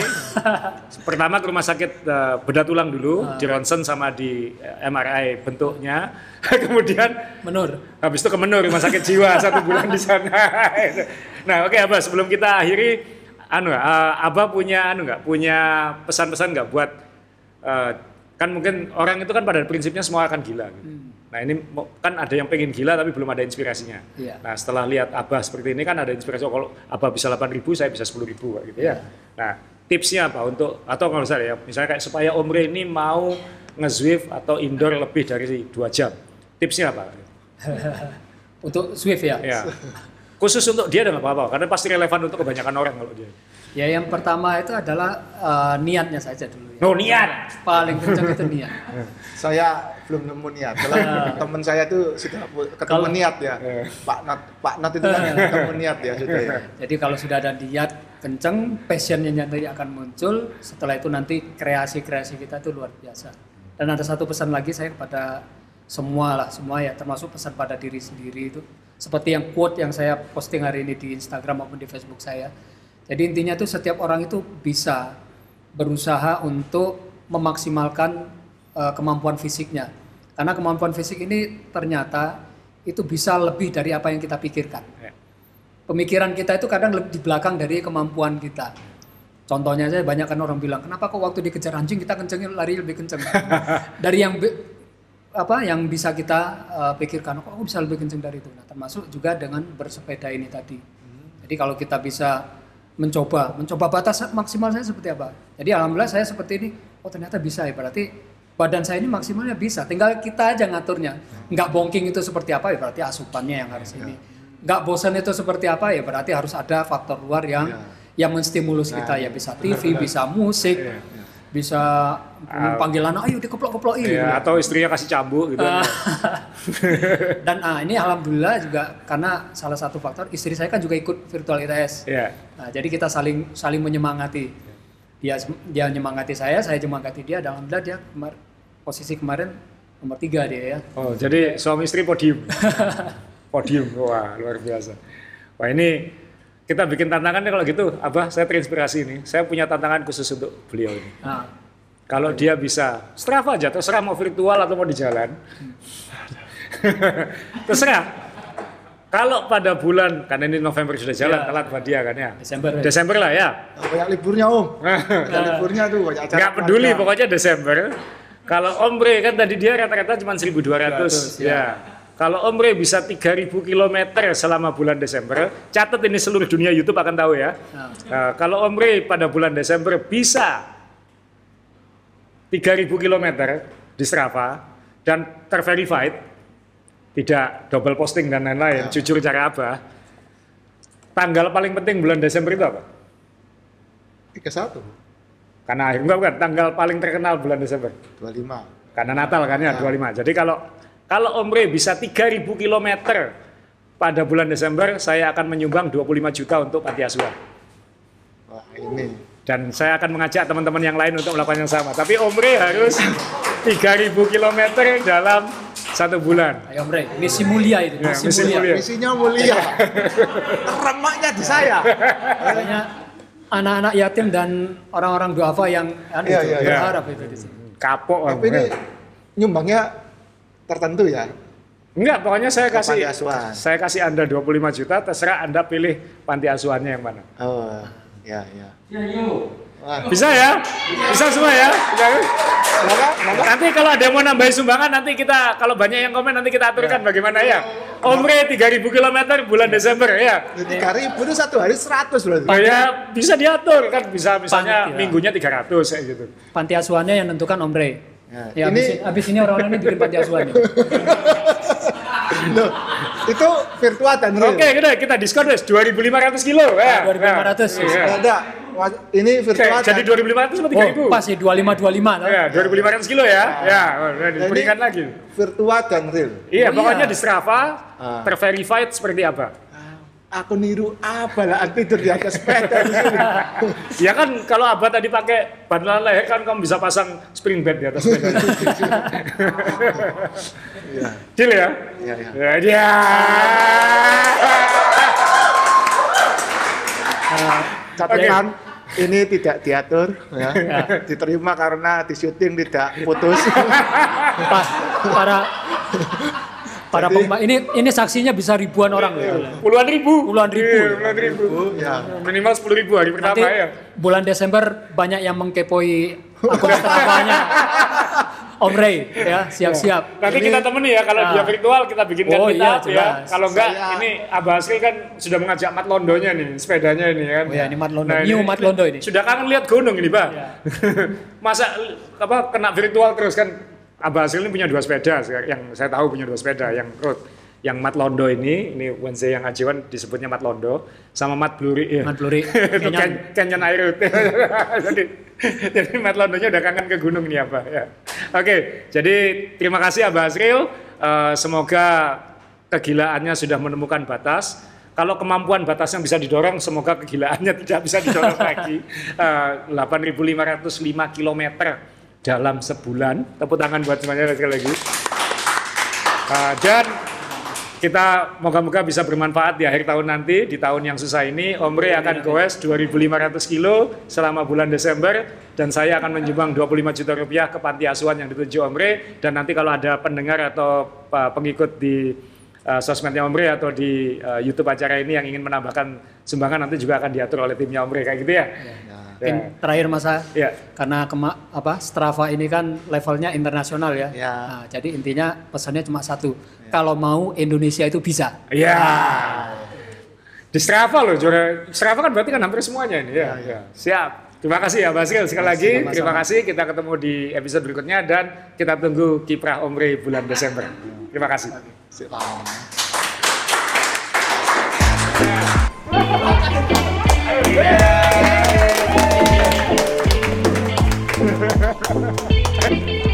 pertama ke rumah sakit eh, bedah tulang dulu di ronsen sama di eh, MRI bentuknya. Kemudian Menur. habis itu ke Menur rumah sakit jiwa satu bulan di sana. Nah oke Abah sebelum kita akhiri anu eh, Abah punya anu nggak punya pesan-pesan nggak buat eh, kan mungkin orang itu kan pada prinsipnya semua akan gila gitu. Nah ini kan ada yang pengen gila tapi belum ada inspirasinya Iya. nah setelah lihat Abah seperti ini kan ada inspirasi oh, kalau Abah bisa 8.000 saya bisa 10.000 gitu ya nah tipsnya apa untuk atau kalau saya ya misalnya kayak supaya Om ini mau nge-Zwift atau indoor lebih dari dua jam tipsnya apa Untuk Swift ya. Ya. Khusus untuk dia dan apa-apa, karena pasti relevan untuk kebanyakan orang kalau dia. Ya yang pertama itu adalah eh, niatnya saja dulu ya. Oh, niat. Paling kencang itu niat. Saya belum nemu niat. Kalau teman saya tuh sudah ketemu Kalau- niat ya. Pak Nat, Pak Nat itu kan ketemu niat ya sudah ya. Jadi kalau sudah ada niat kenceng, passionnya nanti akan muncul. Setelah itu nanti kreasi-kreasi kita itu luar biasa. Dan ada satu pesan lagi saya kepada semua lah, semua ya, termasuk pesan pada diri sendiri itu. Seperti yang quote yang saya posting hari ini di Instagram maupun di Facebook saya. Jadi intinya tuh setiap orang itu bisa berusaha untuk memaksimalkan eh, kemampuan fisiknya. Karena kemampuan fisik ini ternyata itu bisa lebih dari apa yang kita pikirkan Ya. pemikiran kita itu kadang lebih di belakang dari kemampuan kita. Contohnya saya banyak kan orang bilang, kenapa kok waktu dikejar anjing kita kencengin lari lebih kenceng? dari yang apa yang bisa kita uh, pikirkan, kok aku bisa lebih kenceng dari itu. Nah, termasuk juga dengan bersepeda ini tadi. Jadi kalau kita bisa mencoba, mencoba batas maksimal saya seperti apa. Jadi alhamdulillah saya seperti ini, oh ternyata bisa ya berarti badan saya ini maksimalnya bisa. Tinggal kita aja ngaturnya. Nggak bongking itu seperti apa ya berarti asupannya yang harus ini. Nggak bosan itu seperti apa ya berarti harus ada faktor luar yang yang menstimulus kita ya bisa TV, bisa musik, bisa panggilan ayo dikeplok-keplokin. Ya, atau istrinya kasih cambuk gitu. Ah. Dan ah, ini alhamdulillah juga karena salah satu faktor istri saya kan juga ikut virtual ITS. Ya. Nah, jadi kita saling saling menyemangati. Dia dia menyemangati saya, saya menyemangati dia. Dan alhamdulillah dia kemar- posisi kemarin nomor tiga dia ya. Oh, jadi suami istri podium. podium. Wah, luar biasa. Wah, ini kita bikin tantangan nih kalau gitu. Abah, saya terinspirasi ini. Saya punya tantangan khusus untuk beliau ini. Nah, Kalau dia bisa Strava aja, terserah mau virtual atau mau di jalan. terserah. Kalau pada bulan, karena ini November sudah jalan, Ya. telat buat dia kan ya. Desember. Desember lah ya. Banyak liburnya Om. Banyak liburnya tuh banyak acara. Nggak peduli, pokoknya Desember. Kalau Ombre kan tadi dia rata-rata cuma 1200. 200, ya. Kalau Ombre bisa 3000 km selama bulan Desember, catat ini seluruh dunia YouTube akan tahu ya. Nah. Nah, kalau Ombre pada bulan Desember bisa 3000 km di Strava dan terverified, tidak double posting dan lain-lain, jujur cara apa? Tanggal paling penting bulan Desember itu apa? 31, Karena akhir enggak bukan, tanggal paling terkenal bulan Desember. 25. Karena Natal kan ya, 25. Jadi kalau kalau Omre bisa 3000 km pada bulan Desember, saya akan menyumbang 25 juta untuk panti asuhan. Wah, ini. Dan saya akan mengajak teman-teman yang lain untuk melakukan yang sama. Tapi Omre harus 3000 km dalam satu bulan. ayo Omre, misi mulia itu, Ya, misi, misi mulia. mulia. Misinya mulia. Remaknya di saya. Makanya anak-anak yatim dan orang-orang duafa yang anu Iya, itu, iya, iya. berharap itu di sini. Kapok. Tapi ini nyumbangnya tertentu ya. Enggak, pokoknya saya kasih panti asuhan. saya kasih Anda 25 juta, terserah Anda pilih panti asuhannya yang mana. Oh, ya, ya. Wah, Bisa ya? Bisa semua ya? Bisa kan? Kenapa? Nanti kalau ada yang mau nambahin sumbangan nanti kita kalau banyak yang komen nanti kita aturkan bagaimana ya. Omre 3000 km bulan Desember ya. Tiga ribu itu satu hari seratus berarti. Oh ya bisa diatur kan bisa misalnya Panti, ya. minggunya 300 kayak gitu. Panti asuhannya yang nentukan Omre. Ya, Ya, ini- habis, ini orang-orang ini bikin panti asuhan. Loh, itu virtual dan real. Oke, kita kita diskon wes 2500 kilo ya. 2500, Ya. Ada. Ini Oke, virtual jadi dan 2500 sama 3000. Oh, pas ya 2525 tau? Ya, 2500 kilo ya. Ya, oh, udah Jadi- diberikan lagi. virtual dan real. Iya, Oh, pokoknya iya. di Strava Ah. terverified seperti apa. Aku niru apa lah tidur di atas sepeda di sini. Ya kan kalau abah tadi pakai ban leher kan kamu bisa pasang spring bed di atas sepeda. Iya. Deal ya? Iya, iya. Ya, dia. Eh, Catatan ini tidak diatur ya. Diterima karena di syuting tidak putus. pa- para para Jadi- pemain ini ini saksinya bisa ribuan orang loh. Puluhan ribu. Puluhan ribu. Iya, puluhan ribu. ya. Minimal sepuluh ribu hari pertama Nanti ya. bulan Desember banyak yang mengkepoi akun Strava-nya Om Ray ya siap-siap. Nanti kita temani ya kalau Nah. dia virtual kita bikinkan Oh, iya, up ya. Kalau enggak Saya- ini Abah Asri kan sudah mengajak Mat Londonya nih, sepedanya ini kan. Oh ya, ini Mat Londo. New Mat Londo ini. Sudah kangen lihat gunung ini, Pak. Iya. Masa apa kena virtual terus kan Abah Asri ini punya dua sepeda yang saya tahu punya dua sepeda yang road yang Mat Londo ini, ini Wednesday yang Ajiwan disebutnya Mat Londo sama Mat Bluri ya. Mat Bluri, Itu. Ken- Canyon Air jadi jadi Mat Londonya udah kangen ke gunung nih apa ya. Oke, jadi terima kasih Abah Asril. Eh, semoga kegilaannya sudah menemukan batas. Kalau kemampuan batasnya bisa didorong, semoga kegilaannya tidak bisa didorong lagi. Eh, 8.505 km dalam sebulan. Tepuk tangan buat semuanya sekali lagi. Eh, dan kita moga-moga bisa bermanfaat di akhir tahun nanti di tahun yang susah ini Om Rey akan goes 2500 kilo selama bulan Desember dan saya akan menyumbang 25 juta rupiah ke panti asuhan yang dituju Om Rey dan nanti kalau ada pendengar atau uh, pengikut di uh, sosmednya Om Rey atau di uh, YouTube acara ini yang ingin menambahkan sumbangan nanti juga akan diatur oleh timnya Om Rey kayak gitu ya. Ya. Mungkin terakhir masa Ya. karena kema apa Strava ini kan levelnya internasional ya. Ya. Nah, jadi intinya pesannya cuma satu. Kalau mau Indonesia itu bisa. Iya. Di Strava loh, juara Strava kan berarti kan hampir semuanya ini ya. ya. Siap. Terima kasih ya Basril sekali lagi. Sama-sama. Terima kasih. Kita ketemu di episode berikutnya dan kita tunggu kiprah Omri bulan Desember. Terima kasih. Silakan.